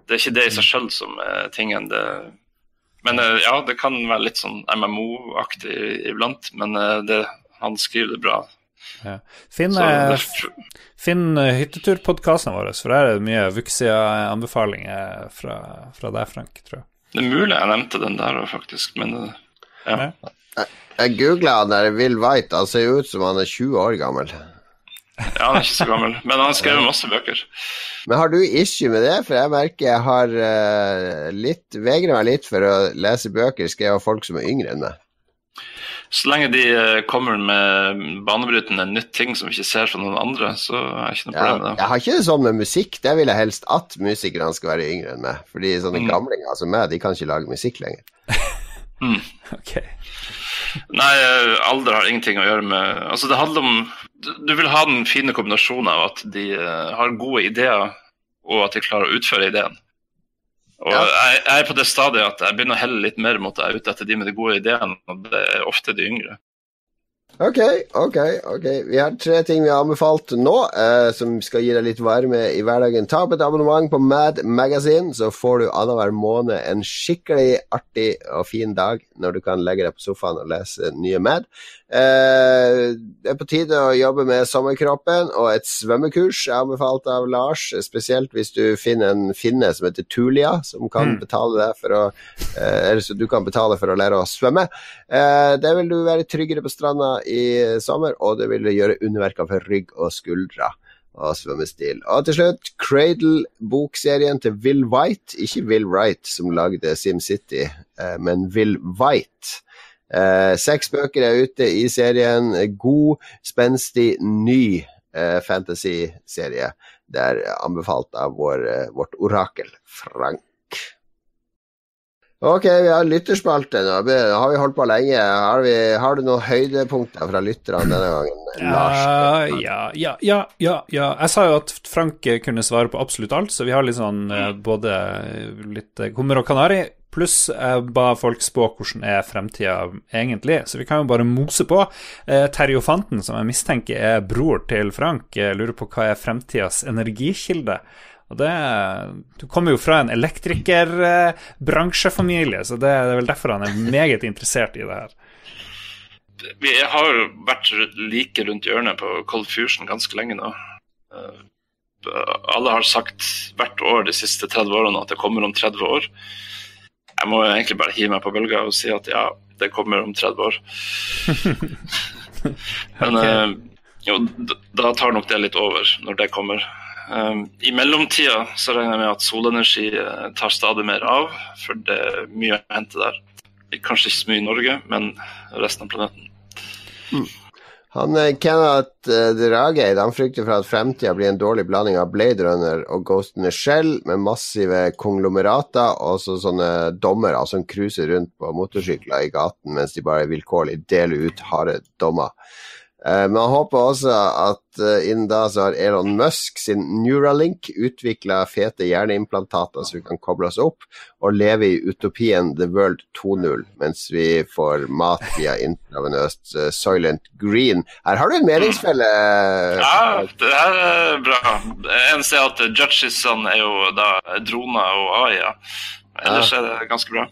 det er ikke det i seg sjøl som er tingen. Det, men uh, ja, det kan være litt sånn MMO-aktig iblant, men det, han skriver det bra. Ja. Finn, finn hytteturpodkasten våre, for der er det mye Vuxia-anbefalinger fra, fra deg, Frank, tror jeg. Det er mulig jeg nevnte den der òg, faktisk, men ja. Jeg googla han der Will White, han ser jo ut som han er 20 år gammel. Ja, han er ikke så gammel, men han skrev masse bøker. Men har du issue med det? For jeg merker jeg har uh, litt vegrer meg litt for å lese bøker skrevet av folk som er yngre enn meg. Så lenge de uh, kommer med banebrytende nytt ting som vi ikke ser fra noen andre, så er det ikke noe problem med det. Jeg har ikke det sånn med musikk. Det vil jeg helst at musikerne skal være yngre enn meg. Fordi sånne mm. gamlinger som meg, de kan ikke lage musikk lenger. mm. Ok Nei, alder har ingenting å gjøre med Altså, det handler om Du vil ha den fine kombinasjonen av at de uh, har gode ideer, og at de klarer å utføre ideen. Og ja. jeg, jeg, er på det stadiet at jeg begynner å helle litt mer mot deg ute etter de med de gode ideene, og det er ofte de yngre. Ok, ok. ok. Vi har tre ting vi har anbefalt nå, eh, som skal gi deg litt varme i hverdagen. Ta opp et abonnement på Mad Magazine, så får du annenhver måned en skikkelig artig og fin dag når du kan legge deg på sofaen og lese nye Mad. Eh, det er på tide å jobbe med sommerkroppen og et svømmekurs er anbefalt av Lars. Spesielt hvis du finner en finne som heter Tulia, som kan mm. betale deg for å eh, Eller så du kan betale for å lære å svømme. Eh, det vil du være tryggere på stranda i sommer, og det vil gjøre underverker for rygg og skuldre og svømmestil. Og til slutt, Cradle-bokserien til Will White. Ikke Will Wright, som lagde SimCity, men Will White. Eh, seks bøker er ute i serien. God, spenstig, ny eh, fantasy-serie. Det er anbefalt av vår, eh, vårt orakel, Frank. Ok, vi har lytterspalte nå. Har vi holdt på lenge? Har, vi, har du noen høydepunkter fra lytterne denne gangen? Lars? Ja, ja, ja, ja, ja, Jeg sa jo at Frank kunne svare på absolutt alt, så vi har litt sånn eh, både litt hummer og kanari Pluss jeg ba folk spå hvordan er fremtida egentlig, så vi kan jo bare mose på. Eh, Terjofanten, som jeg mistenker er bror til Frank, lurer på hva er fremtidas energikilde. Og det, Du kommer jo fra en elektrikerbransjefamilie, så det er vel derfor han er meget interessert i det her. Vi har vært like rundt hjørnet på Cold Fusion ganske lenge nå. Eh, alle har sagt hvert år de siste 30 årene at det kommer om 30 år. Jeg må egentlig bare hive meg på bølga og si at ja, det kommer om 30 år. Men okay. uh, jo, da tar nok det litt over når det kommer. Um, I mellomtida så regner jeg med at solenergi uh, tar stadig mer av, for det er mye å hente der. Kanskje ikke så mye i Norge, men resten av planeten. Mm. Han eh, Kenneth uh, Drageid han frykter for at fremtida blir en dårlig blanding av Blade Runner og Ghost in the Shell, med massive konglomerater og så sånne dommere som cruiser rundt på motorsykler i gaten mens de bare vilkårlig deler ut harde dommer. Uh, men han håper også at uh, innen da så har Elon Musk sin Neuralink utvikla fete hjerneimplantater så vi kan koble oss opp og leve i utopien The World 2.0 mens vi får mat via intravenøst uh, Soylent Green. Her har du en meningsfelle. Ja, det her er bra. En eneste er at judgesene er jo da droner og AI. Ja. Ellers er det ganske bra.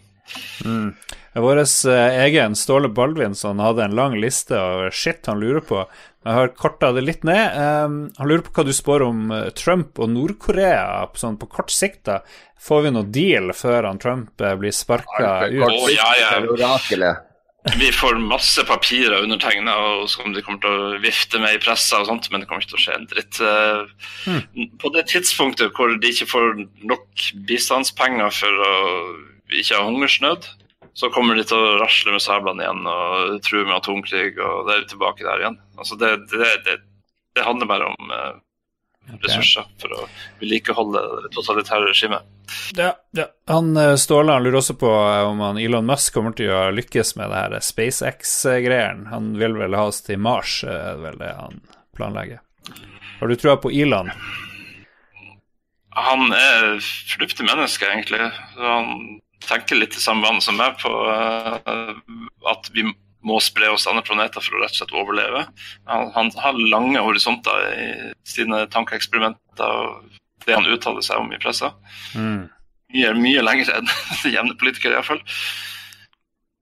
Mm. Vår eh, egen Ståle Baldvinsson hadde en lang liste av shit han lurer på. Jeg har korta det litt ned. Um, han lurer på hva du spår om eh, Trump og Nord-Korea sånn på kort sikt. da Får vi noe deal før han Trump eh, blir sparka ut? Oh, ja, ja. Vi får masse papirer undertegna som de kommer til å vifte med i pressa, og sånt, men det kommer ikke til å skje en dritt. Hmm. På det tidspunktet hvor de ikke får nok bistandspenger for å ikke ha hungersnød, så kommer de til å rasle med sablene igjen og true med atomkrig, og det er tilbake der igjen. Altså det, det, det, det handler bare om eh, ressurser for å vedlikeholde det totalitære regimet. Ja, ja. Han eh, Ståle han lurer også på eh, om han Elon Musk kommer til å lykkes med det her SpaceX-greiene. Han vil vel ha oss til Mars, er vel det han planlegger. Har du trua på Elon? Han er fornuftig menneske, egentlig. Han tenker litt i samme vann som meg på uh, at vi må spre oss andre planeter for å rett og slett overleve. Han, han har lange horisonter i sine tankeeksperimenter og det han uttaler seg om i pressa. Mm. Mye, mye lenger enn jevne politikere, iallfall.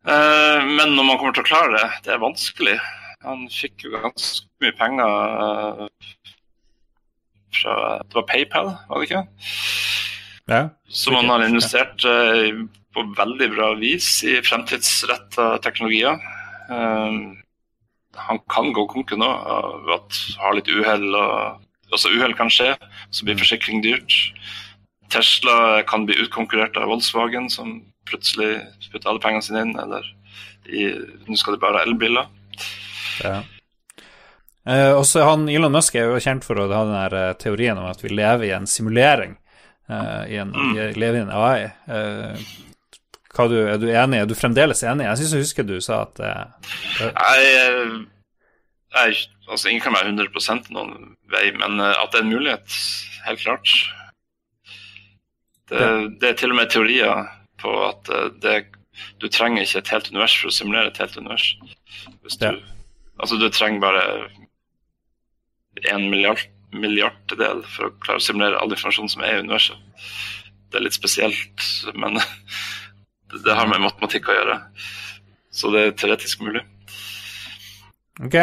Uh, men når man kommer til å klare det, det er vanskelig. Han fikk jo ganske mye penger uh, fra Det var PayPal, var det ikke? Ja. Som han har investert uh, på veldig bra vis i fremtidsretta teknologier. Uh, han kan gå konken nå av at har litt uhell. Altså uhell kan skje, så blir forsikring dyrt. Tesla kan bli utkonkurrert av Volkswagen, som plutselig putter alle pengene sine inn. Eller i, nå skal de bare ha elbiler. Ja. Eh, også han Elon Musk er jo kjent for å ha den eh, teorien om at vi lever i en simulering. Eh, i en, lever i en AI. Uh, du, er du enig? Er du fremdeles enig? Jeg syns jeg husker du sa at eh, Jeg, jeg, altså Ingen kan være 100 noen vei, men eh, at det er en mulighet, helt klart. Det, det er til og med teorier på at eh, det, du trenger ikke et helt univers for å simulere et helt univers. Du, Ja. Altså Du trenger bare en milliard, milliardedel for å klare å simulere all informasjon som er i universet. Det er litt spesielt, men det, det har med matematikk å gjøre. Så det er teoretisk mulig. Ok.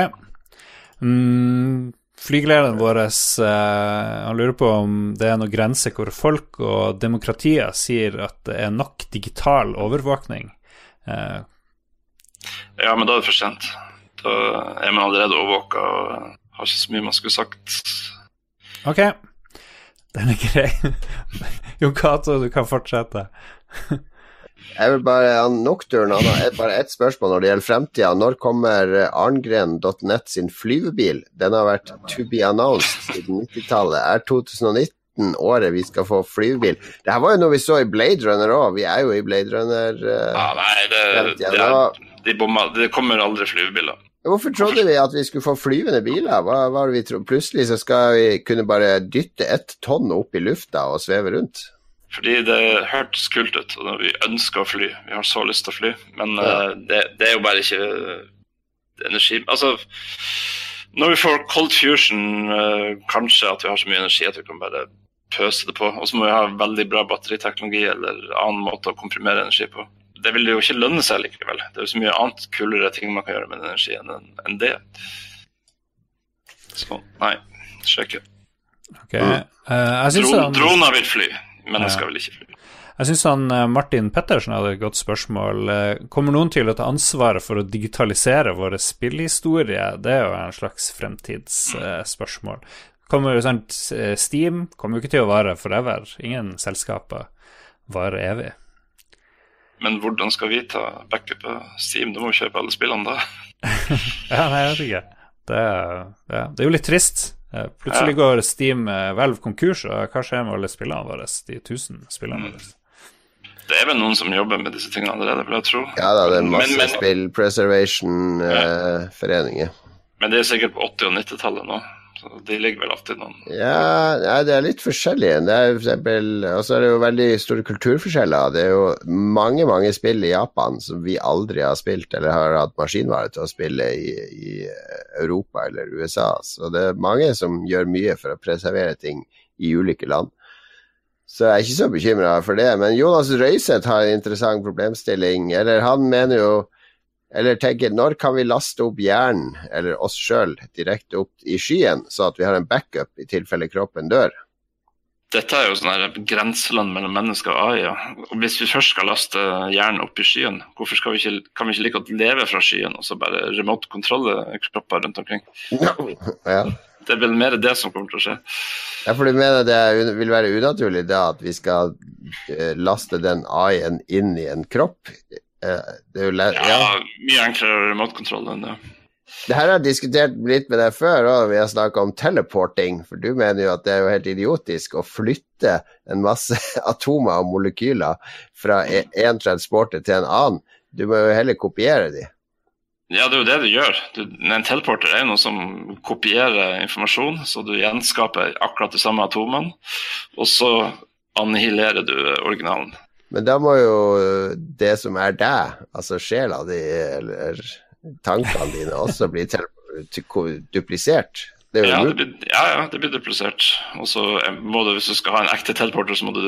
Mm, flygelederen vår eh, han lurer på om det er noen grenser hvor folk og demokratier sier at det er nok digital overvåkning. Eh, Ja, men da er det for sent. Da er man allerede overvåka og har ikke så mye man skulle sagt. Ok, den er grei. Jon Cato, du kan fortsette. Jeg vil bare, han Nocturne han har bare ett spørsmål når det gjelder fremtida. Når kommer eh, arngren.net sin flyvebil? Den har vært to be announced siden 90-tallet. Er 2019 året vi skal få flyvebil? Det her var jo noe vi så i Blade Runner òg. Vi er jo i Blade Runner. Uh, Ja, nei, det, det, er, de bomma. Det kommer aldri flyvebiler. Hvorfor trodde vi at vi skulle få flyvende biler? Hva hva vi tro? Plutselig så skal vi kunne bare dytte ett tonn opp i lufta og sveve rundt. Fordi det hørtes kult ut, og vi ønsker å fly. Vi har så lyst til å fly. Men Ja. uh, det, det er jo bare ikke energi Altså, når vi får cold fusion, uh, kanskje at vi har så mye energi at vi kan bare pøse det på. Og så må vi ha veldig bra batteriteknologi eller annen måte å komprimere energi på. Det vil jo ikke lønne seg likevel. Det er jo så mye annet kulere ting man kan gjøre med energi enn enn det. Så nei, skjer ikke. Ok. Uh, syns Dron, droner vil fly, mennesker Ja. vil ikke fly. jeg synes han eh, Martin Pettersen hadde et godt spørsmål. Eh, Kommer noen til å ta ansvaret for å digitalisere våre spillhistorie? Det er jo en slags fremtidsspørsmål. Kommer jo sant, Steam kommer jo ikke til å vare forever. Ingen selskaper varer evig. Men hvordan skal vi ta backup av Steam? Du må jo kjøpe alle spillene da. Ja, nei, jeg vet ikke. Det, er- det er jo litt trist. Plutselig Plutselig går Steam hvelv konkurs, og hva skjer med alle spillene våre? De tusen spillene våre? Det er vel noen som jobber med disse tingene allerede, vil jeg tro. Ja da, det er masse Men- men- spill preservation-foreninger. Men det er sikkert på 80- og 90-tallet nå. De ligger vel alltid noen Ja, det er litt forskjellig. Det er for eksempel Og så er det jo veldig store kulturforskjeller. Det er jo mange, mange spill i Japan som vi aldri har spilt, eller har hatt maskinvare til å spille i, i Europa eller USA. Så det er mange som gjør mye for å preservere ting i ulike land. Så jeg er ikke så bekymra for det. Men Jonas Røiseth har en interessant problemstilling. Eller han mener jo eller tenke når kan vi laste opp hjernen, eller oss sjøl, direkte opp i skyen, så at vi har en backup i tilfelle kroppen dør? Dette er jo sånn grenseland mellom mennesker og AI. Ja. Og hvis vi først skal laste hjernen opp i skyen, hvorfor vi ikke, kan vi ikke like godt leve fra skyen og så bare remote kontrolle kropper rundt omkring? Ja. Det er vel mer det som kommer til å skje. ja, for du mener det vil være unaturlig da at vi skal eh, laste den AI-en inn i en kropp? Eh, det er jo lett, ja. Ja, Mye enklere remote-kontroll enn det. Det her har jeg diskutert litt med deg før, og vi har snakka om teleporting. For du mener jo at det er jo helt idiotisk å flytte en masse atomer og molekyler fra én transporter til en annen. Du må jo heller kopiere de. Ja, det er jo det du gjør. Du, en teleporter er jo noe som kopierer informasjon, så du gjenskaper akkurat de samme atomene, og så annihilerer du originalen. Men da må jo det som er deg, altså sjela di eller tankene dine, også bli duplisert. Det ja, det blir, ja, ja, det blir duplisert. Og så må du, hvis du skal ha en ekte teleporter, så må du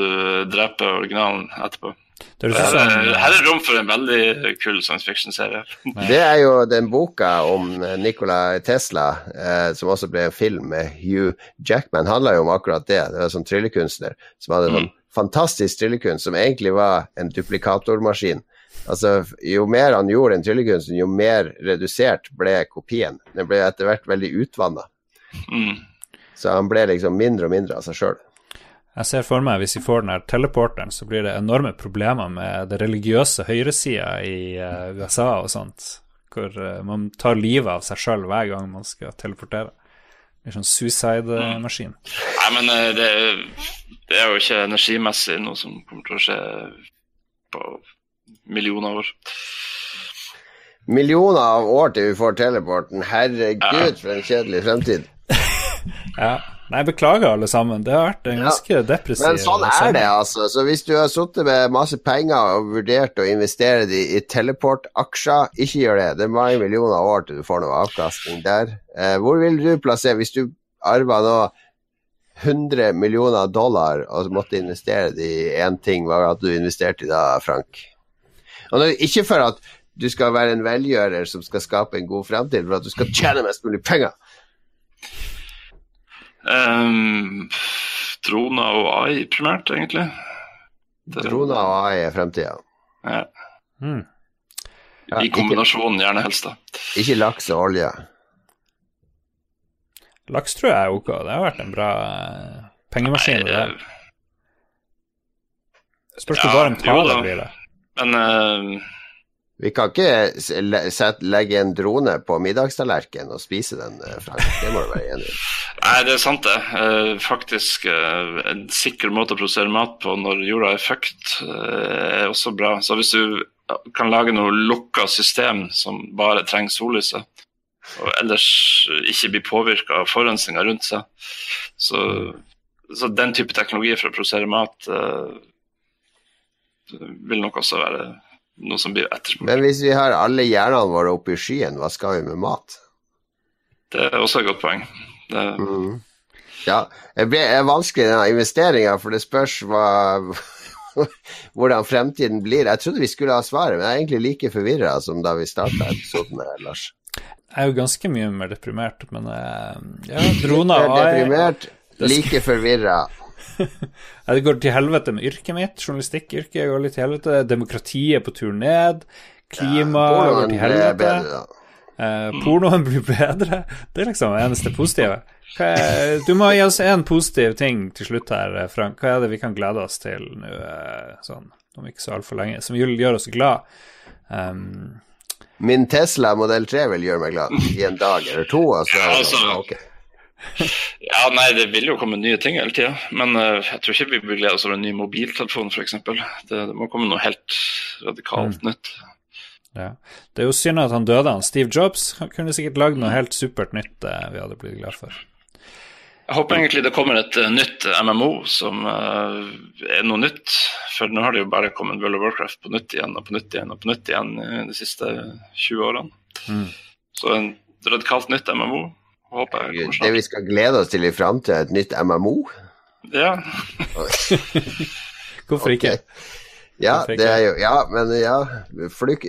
drepe originalen etterpå. Det er her, er, her er rom for en veldig kul science fiction-serie. Det er jo den boka om Nikola Tesla, eh, som også ble en film med Hugh Jackman, handla jo om akkurat det. Det var en sånn tryllekunstner som hadde sånn mm. Fantastisk tryllekunst som egentlig var en duplikatormaskin. Altså, jo mer han gjorde den tryllekunsten, jo mer redusert ble kopien. Den ble etter hvert veldig utvanna. Mm. Så han ble liksom mindre og mindre av seg sjøl. Jeg ser for meg hvis vi får den her teleporteren, så blir det enorme problemer med det religiøse høyresida i uh, USA og sånt, hvor uh, man tar livet av seg sjøl hver gang man skal teleportere. Det blir sånn suicide-maskin. Mm. Nei, men uh, det, det, er jo ikke energimessig noe som kommer til å skje på millioner av år. Millioner av år til vi får teleporten. Herregud, ja. for en kjedelig fremtid. ja. Nei, beklager alle sammen. Det har vært en ganske ja. depressiv Men sånn er det, altså. Så hvis du har sittet med masse penger og vurdert å investere de i teleportaksjer, ikke gjør det. Det er mange millioner av år til du får noe avkastning der. Eh, hvor vil du plassere Hvis du arver nå 100 millioner dollar og måtte investere det i én ting, hva hadde du investerte i da, Frank? Og ikke for at du skal være en velgjører som skal skape en god fremtid, for at du skal tjene mest mulig penger. Um, Drona og AI primært, egentlig. Det, droner og AI er fremtida. Ja. Mm. I kombinasjonen, gjerne helst, da. Ikke laks og olje. Laks tror jeg er ok. Det har vært en bra uh, pengemaskin. Nei, det Spørs ja, bare om tallet blir det. Men uh, vi kan ikke legge en drone på middagstallerkenen og spise den, eh, Frank. Det må du være enig i. Nei, det er sant, det. Eh, faktisk eh, en sikker måte å produsere mat på når jorda er fucked, er også bra. Så hvis du kan lage noe lukka system som bare trenger sollyset, og ellers ikke blir påvirka av forurensninga rundt seg, så, så, den type teknologi for å produsere mat vil nok også være noe som blir etterspurt. Men hvis vi har alle hjernene våre oppe i skyen, hva skal vi med mat? Det er også et godt poeng. Det... Mm. Ja, det er vanskelig denne investeringa, for det spørs hva hvordan fremtiden blir. Jeg trodde vi skulle ha svaret, men jeg er egentlig like forvirra som da vi starta episoden, Lars. Jeg er jo ganske mye mer deprimert, men eh, ja, droner er Deprimert, like forvirra. det går til helvete med yrket mitt. Journalistikkyrket går litt til helvete. Demokratiet er på tur ned. Klima ja, går til helvete. Bedre, eh, pornoen blir bedre. Det er liksom det eneste positive. Er, du må gi oss en positiv ting til slutt her, Frank. Hva er det vi kan glede oss til nå, eh, sånn, om ikke så altfor lenge, som gjør oss glad? Um, Min Tesla modell 3 vil gjøre meg glad i en dag eller to. Altså, ja, altså, okay ja, nei, det vil jo komme nye ting hele tida. Men uh, jeg tror ikke vi bør glede oss over en ny mobiltelefon, f.eks. Det, det må komme noe helt radikalt mm. nytt. Ja. Det er jo synd at han døde, han. Steve Jobs han kunne sikkert lagd noe helt supert nytt uh, vi hadde blitt glad for. Jeg håper egentlig det kommer et uh, nytt MMO som er noe nytt. For nå har det jo bare kommet World of Warcraft på nytt igjen og på nytt igjen og på nytt igjen de siste 20 årene. Mm. Så en radikalt nytt MMO Håper jeg Det vi skal glede oss til i framtida, et nytt MMO? Ja. Hvorfor ikke? Ja, det er jo Ja, men ja flyk,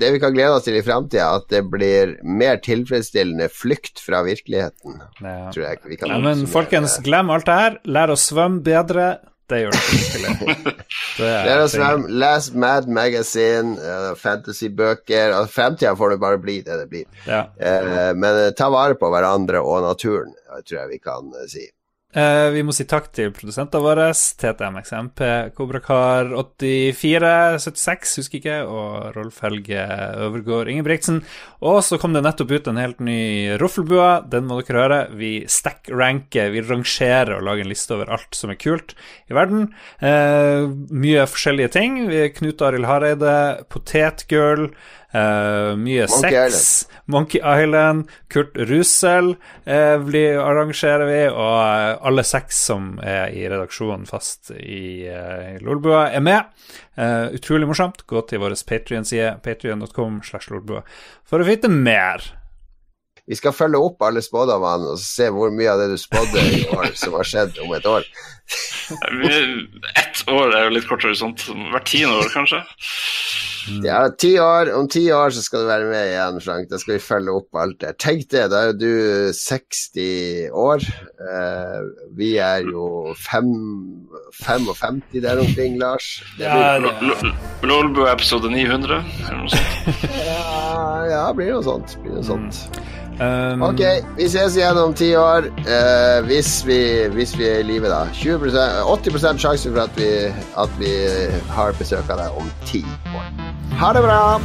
Det vi kan glede oss til i framtida, at det blir mer tilfredsstillende flykt fra virkeligheten. Ja. Tror jeg vi kan ja, Men folkens, glem alt det her. Lær å svømme bedre. Det gjør det virkelig. svømme, les Mad Magazine, uh, fantasybøker og Framtida får det bare bli det det blir. Ja. Uh, men uh, ta vare på hverandre og naturen, tror jeg vi kan si. Eh, vi må si takk til produsentene våre, TTMXMP, Kobrakar8476, husker ikke, og Rolf Helge Øvergård Ingebrigtsen. Og så kom det nettopp ut en helt ny Roffelbua, den må dere høre. Vi stack-ranker, vi rangerer og lager en liste over alt som er kult i verden. Uh, mye forskjellige ting. Knut Arild Hareide, Potetgirl. Uh, mye Monkey sex. Island. Monkey Island. Kurt Russell uh, blir, arrangerer vi, og uh, alle seks som er i redaksjonen fast i, uh, i Lolbua, er med. Uh, utrolig morsomt. Gå til vår Patrion-side, patrion.com for å vite mer. Vi skal følge opp alle spådommene og se hvor mye av det du spådde i år, som har skjedd om et år. Ett år er jo litt kort horisont. Hvert tiende år, kanskje. Ja, ti år, Om ti år så skal du være med igjen, Frank. Da skal vi følge opp alt det. Tenk det, da er du 60 år. Eh, vi er jo fem, 55 der omkring, Lars. Det Ja, blir, det, Lolbua episode 900, eller noe sånt. ja, ja, blir noe sånt. Blir noe sånt. um, Ok, vi ses igjen om ti år. Uh, hvis, vi, hvis vi er i live, da. 20 80% sjanse for at vi, at vi har besøk av deg om ti år. Ha det bra!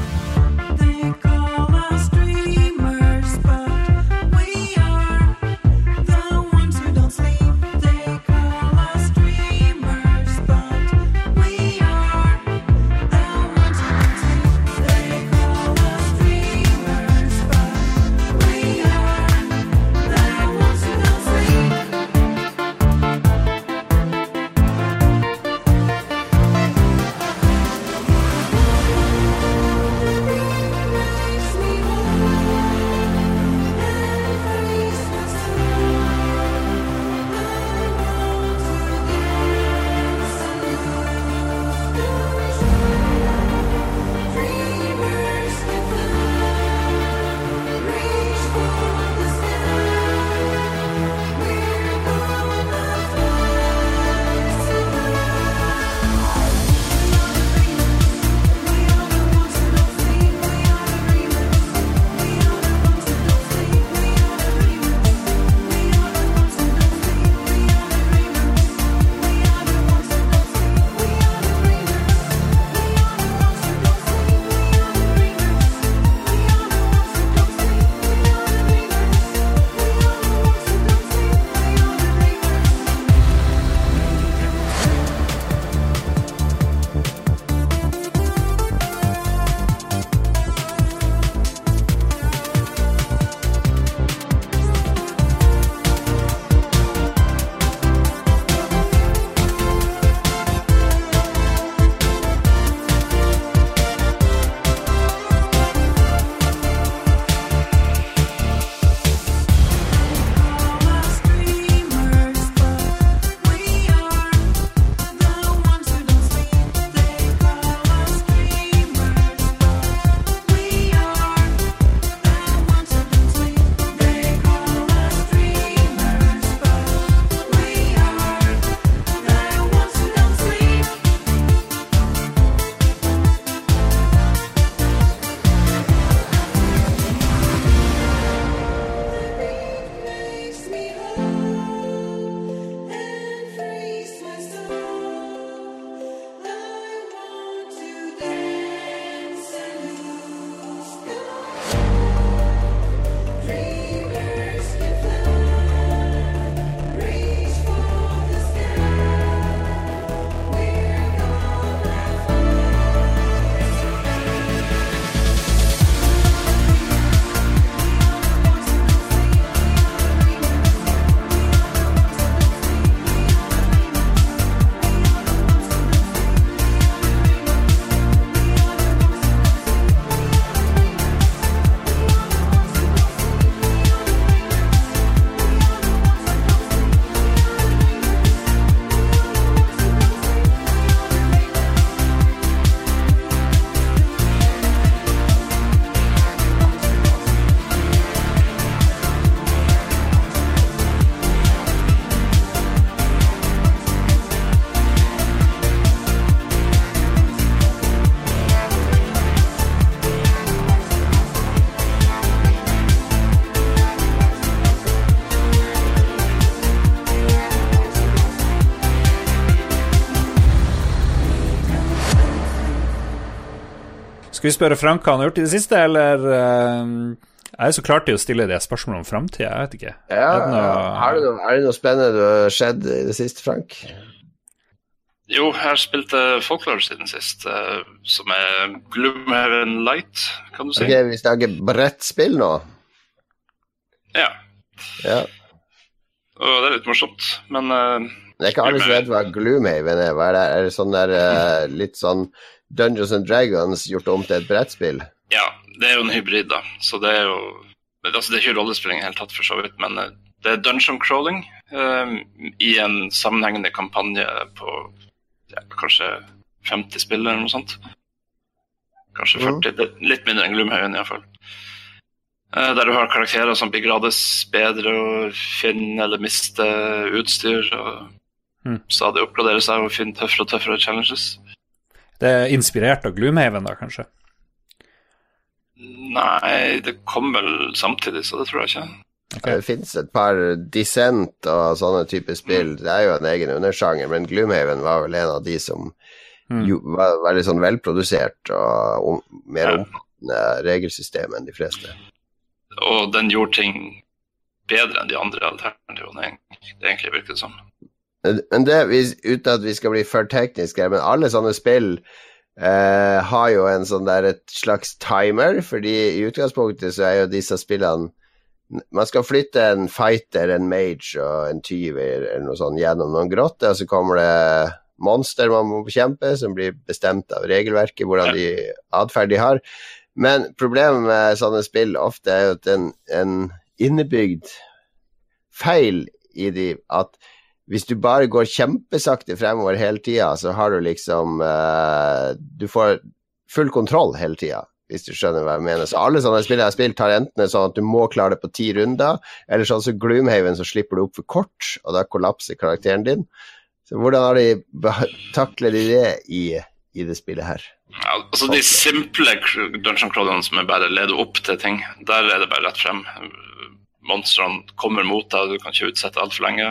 Skal vi spørre Frank hva han har gjort i det siste, eller eh, Jeg er så klar til å stille det spørsmålet om framtida, jeg vet ikke. Ja, Er det noe- er, det noe, er det noe spennende du har skjedd i det siste, Frank? Jo, jeg har spilt eh, Folklore siden sist, eh, som er Gloomhaven Light, kan du si. Ok, Vi snakker brettspill nå. Ja, Ja. og det er litt morsomt, men eh, Det er ikke alle som vet hva Gloomhaven er. Hva er det? Er det sånn der eh, litt sånn Dungeons and Dragons gjort om til et brettspill? ja, det er jo en hybrid, da. Så det er jo Altså, det er ikke rollespilling i det hele tatt, for så vidt, men eh, det er dungeon crawling eh, i en sammenhengende kampanje på ja, kanskje 50 spill eller noe sånt. Kanskje 40. Det er litt mindre enn Gloomhaven, iallfall. Uh, der du har karakterer som blir grades bedre og finne eller miste utstyr. og Mm. Stadig oppgradere seg og finne tøffere og tøffere challenges. Det er inspirert av Gloomhaven, da, kanskje? Nei, det kom vel samtidig, så det tror jeg ikke. Okay. Det fins et par Dissent og sånne typer spill. Det er jo en egen undersjanger, men Gloomhaven var vel en av de som Mm. jo, var veldig sånn velprodusert og om, mer Ja. omfattende regelsystem enn de fleste. Og den gjorde ting bedre enn de andre alternativene, egentlig- det egentlig virket det som. Men det, uten at vi skal bli for tekniske, men alle sånne spill eh, har jo en sånn der et slags timer, fordi i utgangspunktet så er jo disse spillene Man skal flytte en fighter, en mage og en tyver eller noe sånt gjennom noen grotter, og så kommer det monster man må bekjempe, som blir bestemt av regelverket, hvordan de atferd de har. Men problemet med sånne spill ofte er jo at en, en innebygd feil i de at hvis du bare går kjempesakte fremover hele tida, så har du liksom uh, Du får full kontroll hele tida, hvis du skjønner hva jeg mener. Så alle sånne spill jeg har spilt, har enten sånn at du må klare det på ti runder, eller sånn som Gloomhaven, så slipper du opp for kort, og da kollapser karakteren din. Så hvordan har de takler de det i, i det spillet her? Ja, altså De simple dungeon crawlerne som er bare leder opp til ting, der er det bare rett frem. Monstrene kommer mot deg, du kan ikke utsette altfor lenge.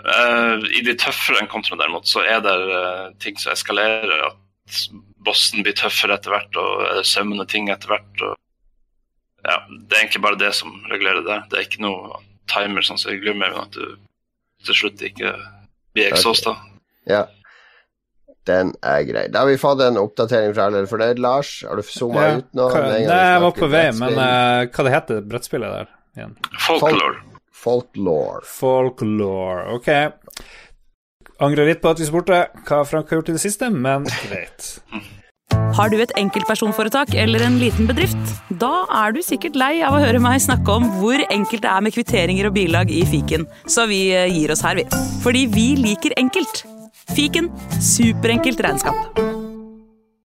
Eh, I de tøffere encountrene derimot, så er det uh, ting som eskalerer. At bossen blir tøffere etter hvert, og er det sømmende ting etter hvert. Og, ja, det er egentlig bare det som regulerer det. Det er ikke noe timer sånn som i men at du til slutt ikke blir exhausta. Ja. Den er grei. Da har vi fått en oppdatering fra alle. For det Lars, har du zooma Ja, ut nå? hva, nei, jeg var på vei, men eh, hva det heter brettspillet der igjen? Folklore. Folklore. Folklore. Ok. Angrer litt på at vi spurte hva Frank har gjort i det siste, men greit. Har du et enkeltpersonforetak eller en liten bedrift? Da er du sikkert lei av å høre meg snakke om hvor enkelt det er med kvitteringer og bilag i fiken, så vi eh, gir oss her, vi. Fordi vi liker enkelt. Fiken superenkelt regnskap.